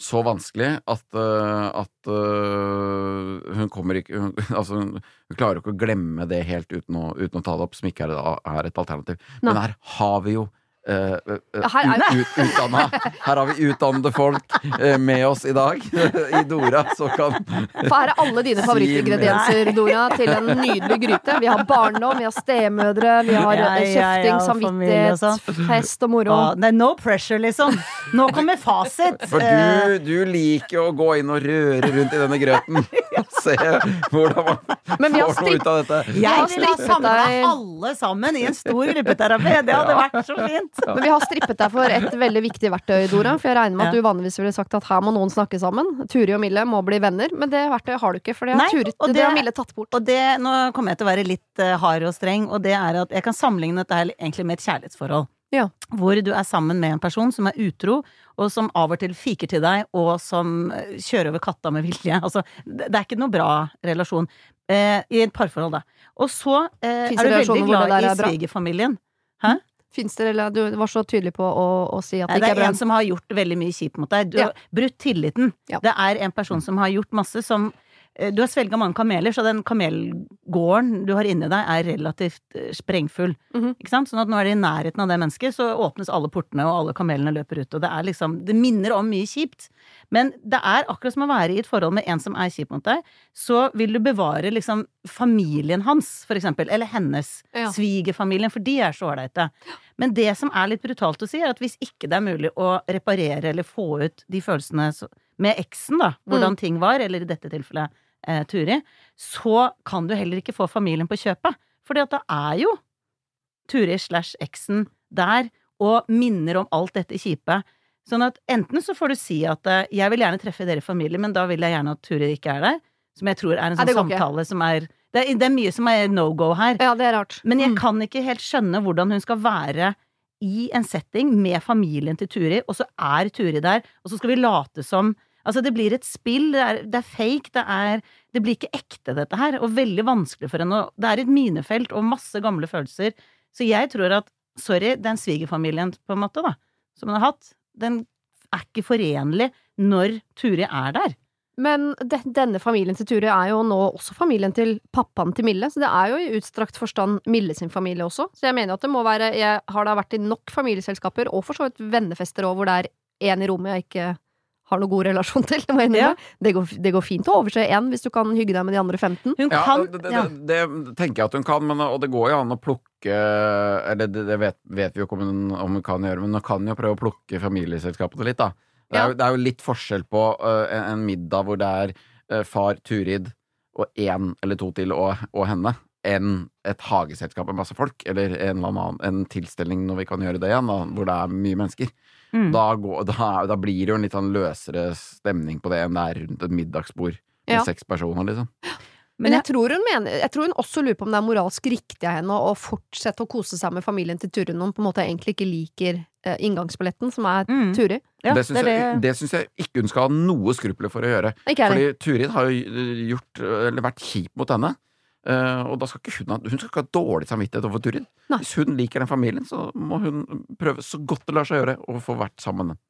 så vanskelig at, uh, at uh, hun kommer ikke hun, Altså, hun, hun klarer ikke å glemme det helt uten å, uten å ta det opp, som ikke er, er et alternativ. Nei. Men her har vi jo ut, ut, utdanna Her har vi utdannede folk øh, med oss i dag, i Dora, så kan For her er alle dine favorittingredienser, Dora, til en nydelig gryte. Vi har barndom, vi har stemødre, vi har Ja, eh, ja, kjefting, ja, og sånn. samvittighet, fest og moro. Det er no pressure, liksom. Nå kommer fasit. For Eh, du, du liker å gå inn og røre rundt i denne grøten. Se hvordan man Men vi har får noe ut av dette. Jeg har ville ha samla alle sammen i en stor gruppeterapi. Det hadde vært så fint. Men vi har strippet deg for et veldig viktig verktøy, Dora. For jeg regner med at du vanligvis ville sagt at her må noen snakke sammen. Turi og Mille må bli venner, men det verktøyet har du ikke, for det har, Turi, det... det- har Mille tatt bort. Og det, nå kommer jeg til å være litt eh, hard og streng, og det er at jeg kan sammenligne dette her egentlig med et kjærlighetsforhold. Ja. Hvor du er sammen med en person som er utro, og som av og til fiker til deg, og som eh, kjører over katta med vilje. Altså, det, er ikke noe bra relasjon. Eh, I et parforhold, da. Og så eh, er du veldig glad i er bra? Fins det, eller du var så tydelig på å, å si at det det ikke er er en som har gjort veldig mye kjipt mot deg. Du Ja. har brutt tilliten. Ja. Det er en person som har gjort masse som eh, Du har svelga mange kameler, så den kamelgården du har inni deg, er relativt sprengfull. sprengfull. -hmm. Ikke sant? Sånn at nå er det i nærheten av det mennesket, så åpnes alle portene, og alle kamelene løper ut. Og det er liksom Det minner om mye kjipt. Men det er akkurat som å være i et forhold med en som er kjip mot deg. Så vil du bevare liksom familien hans, for eksempel. Eller hennes. Ja. Svigerfamilien, for de er så ålreite. Men det som er litt brutalt å si, er at hvis ikke det er mulig å reparere eller få ut de følelsene med eksen, da, hvordan ting var, eller i dette tilfellet eh, Turi, så kan du heller ikke få familien på kjøpet. Fordi at da er jo Turi slash eksen der og minner om alt dette kjipe. Sånn at enten så får du si at eh, jeg vil gjerne treffe dere i familie, men da vil jeg gjerne at Turi ikke er der. Som jeg tror er en sånn Nei, samtale ikke. som er det, er det er mye som er no go her. Ja, det er rart. Men jeg Mm. kan ikke helt skjønne hvordan hun skal være i en setting med familien til Turi, og så er Turi der, og så skal vi late som Altså, det blir et spill, det er, det er fake, det er Det blir ikke ekte, dette her, og veldig vanskelig for henne, det er et minefelt og masse gamle følelser. Så jeg tror at, sorry, den svigerfamilien, på en måte, da, som hun har hatt, den er ikke forenlig når Turi er der. Men de, denne familien til Turi er jo nå også familien til pappaen til Mille, så det er jo i utstrakt forstand Mille sin familie også. Så jeg mener at det må være Jeg har da vært i nok familieselskaper, og for så vidt vennefester òg, hvor det er én i rommet jeg ikke har noe god relasjon til. Det, må jeg innrømme. det, går, det går fint å overse én hvis du kan hygge deg med de andre 15. Hun Ja, kan det, det, ja. det, det tenker jeg at hun kan, men, og det går jo an å plukke Eller det, det vet, vet vi jo ikke om hun, om hun kan gjøre, men hun kan jo prøve å plukke familieselskapene litt, da. Det er, Ja. jo, det er jo litt forskjell på uh, en, en middag hvor det er uh, far Turid og én eller to til og, og henne, enn et hageselskap med masse folk, eller en eller annen en tilstelning når vi kan gjøre det igjen, da, hvor det er mye mennesker. Mm. Da, går, da, da blir det jo en litt sånn løsere stemning på det enn det er rundt et middagsbord med Ja. seks personer, liksom. Men jeg tror, hun mener, jeg tror hun også lurer på om det er moralsk riktig av henne å fortsette å kose seg med familien til Turi når hun på en måte egentlig ikke liker eh, inngangsbilletten, som er Mm. Turi. Ja, det syns jeg, jeg ikke hun skal ha noe skrupler for å gjøre. Ikke. Fordi Turid har jo gjort, eller vært kjip mot henne. Øh, og da skal ikke hun ha Hun skal ikke ha dårlig samvittighet overfor Turid. Nei. Hvis hun liker den familien, så må hun prøve så godt det lar seg gjøre å få vært sammen med den.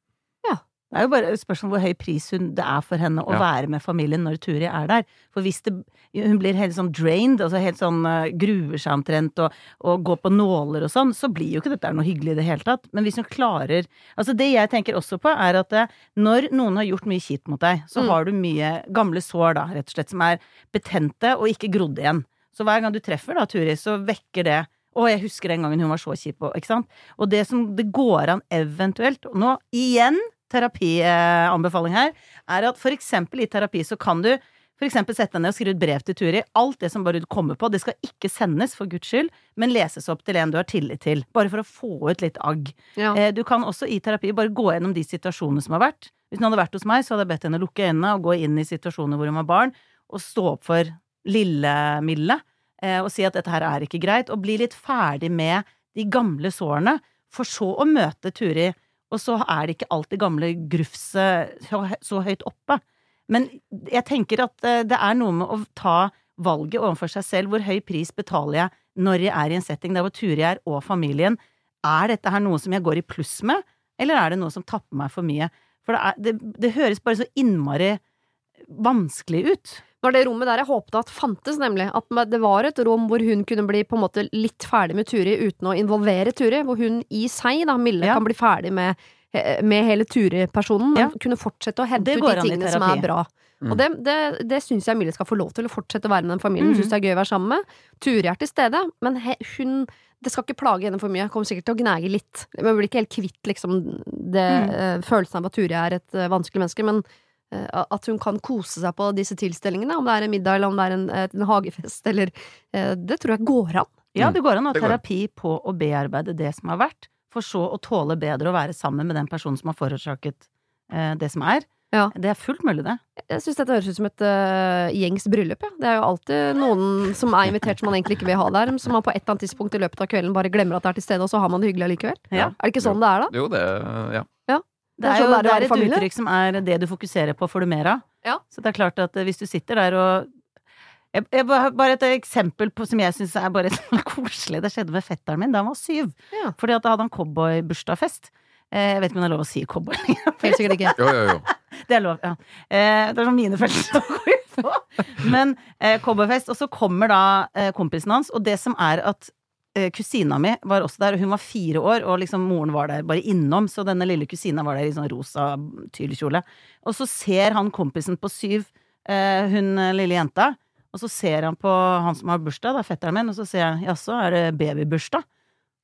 Det er jo bare et spørsmål hvor høy pris hun, det er for henne å Ja. være med familien når Turi er der. For hvis det, hun blir helt sånn drained, altså helt sånn uh, gruer seg omtrent og, og går på nåler og sånn, så blir jo ikke dette noe hyggelig i det hele tatt. Men hvis hun klarer Altså det jeg tenker også på, er at uh, når noen har gjort mye kjipt mot deg, så Mm. har du mye gamle sår, da, rett og slett, som er betente og ikke grodd igjen. Så hver gang du treffer da Turi, så vekker det å, jeg husker den gangen hun var så kjip, og, ikke sant? Og det som det går an eventuelt nå igjen terapianbefaling her, er at for eksempel i terapi så kan du For eksempel sette deg ned og skrive et brev til Turi. Alt det som bare du kommer på, det skal ikke sendes, for guds skyld, men leses opp til en du har tillit til. Bare for å få ut litt agg. Ja. Eh, Du kan også i terapi bare gå gjennom de situasjonene som har vært. Hvis hun hadde vært hos meg, så hadde jeg bedt henne lukke øynene og gå inn i situasjoner hvor hun var barn, og stå opp for lille Mille, eh, og si at dette her er ikke greit, og bli litt ferdig med de gamle sårene, for så å møte Turi, og så er det ikke alltid gamle grufset så, høyt oppe. Men jeg tenker at eh, det er noe med å ta valget overfor seg selv. Hvor høy pris betaler jeg når jeg er i en setting der hvor Turi er, og familien? Er dette her noe som jeg går i pluss med, eller er det noe som tapper meg for mye? For det, er, det, det høres bare så innmari vanskelig ut. Var det rommet der jeg håpet at fantes, nemlig. At det var et rom hvor hun kunne bli på en måte litt ferdig med Turi uten å involvere Turi. Hvor hun i seg, da, Mille, Ja. kan bli ferdig med, med hele Turi-personen. Men Ja. kunne fortsette å hente ut de tingene som er bra. Mm. Og det, det, det syns jeg Mille skal få lov til. Å fortsette å være med den familien. Mm. Syns det er gøy å være sammen med. Turi er til stede, men he, hun det skal ikke plage henne for mye. Jeg Kommer sikkert til å gnage litt. Men blir ikke helt kvitt liksom, det, Mm. eh, følelsen av at Turi er et eh, vanskelig menneske. Men at hun kan kose seg på disse tilstelningene, om det er en middag eller om det er en, en hagefest eller eh, Det tror jeg går an. Ja, det går an å ha terapi på å bearbeide det som har vært, for så å tåle bedre å være sammen med den personen som har forårsaket eh, det som er. Ja. Det er fullt mulig, det. Jeg syns dette høres ut som et uh, gjengs bryllup. Ja. Det er jo alltid noen som er invitert som man egentlig ikke vil ha der, som man på et eller annet tidspunkt i løpet av kvelden bare glemmer at det er til stede, og så har man det hyggelig allikevel. Ja. Er det ikke sånn det er, da? Jo, det Ja. Det er, jo det er et uttrykk som er det du fokuserer på, får du mer av. Ja. Så det er klart at eh, hvis du sitter der og jeg, jeg, bare- et eksempel på, som jeg syns er bare koselig. Det skjedde med fetteren min da han var syv. Ja. Fordi at da hadde han cowboybursdagsfest. Eh, jeg vet ikke om det er lov å si cowboy lenger. Helt sikkert ikke. Jo, jo, jo. Det er lov, ja. Eh, det er sånn mine følelser å ut på. Men eh, cowboyfest, og så kommer da eh, kompisen hans, og det som er at kusina mi var også der, og hun var fire år, og liksom moren var der bare innom, så denne lille kusina var der i sånn rosa tyllkjole. Og så ser han kompisen på syv, eh, hun eh, lille jenta, og så ser han på han som har bursdag, da, fetteren min, og så sier han jaså, er det babybursdag?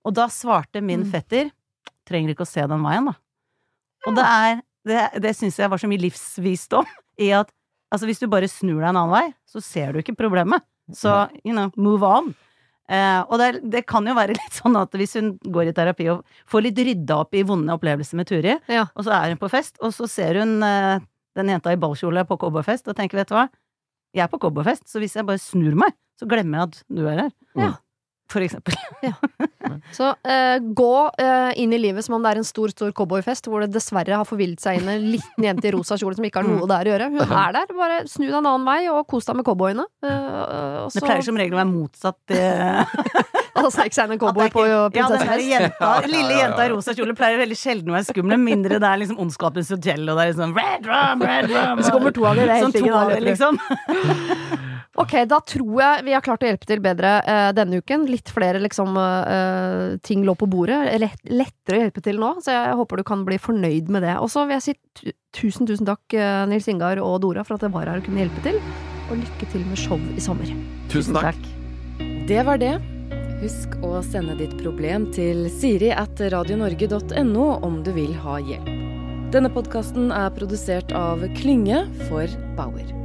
Og da svarte min Mm. fetter trenger ikke å se den veien, da. Og det er Det, det syns jeg var så mye livsvisdom i at altså, hvis du bare snur deg en annen vei, så ser du ikke problemet. Så, you know, move on. Eh, og det, det kan jo være litt sånn at hvis hun går i terapi og får litt rydda opp i vonde opplevelser med Turi, Ja. og så er hun på fest, og så ser hun eh, den jenta i ballkjole på cowboyfest og tenker, vet du hva, jeg er på cowboyfest, så hvis jeg bare snur meg, så glemmer jeg at du er her. Ja. For eksempel. Så eh, gå eh, inn i livet som om det er en stor stor cowboyfest, hvor det dessverre har forvillet seg inn en liten jente i rosa kjole som ikke har noe der å gjøre. Hun er der. Bare snu deg en annen vei, og kos deg med cowboyene. Eh, Det pleier som regel å være motsatt. Altså, ikke seg inn en cowboy er på prinsessen Ja, jenta, Ja, ja, lille ja, ja. jenta i rosa kjole pleier veldig sjelden å være skummel, mindre det er liksom Ondskapens hotell, og det er liksom Red rum, red rum. Så kommer to av dere helt Sånn to av det, liksom. Ok, da tror jeg vi har klart å hjelpe til bedre eh, denne uken. Litt flere liksom eh, ting lå på bordet. Lett, lettere å hjelpe til nå, så jeg håper du kan bli fornøyd med det. Og så vil jeg si tusen, tusen takk, eh, Nils Ingar og Dora, for at jeg var her og kunne hjelpe til. Og lykke til med show i sommer. Tusen takk. Det var det. Husk å sende ditt problem til siri at radionorge.no om du vil ha hjelp. Denne podkasten er produsert av Klynge for Bauer.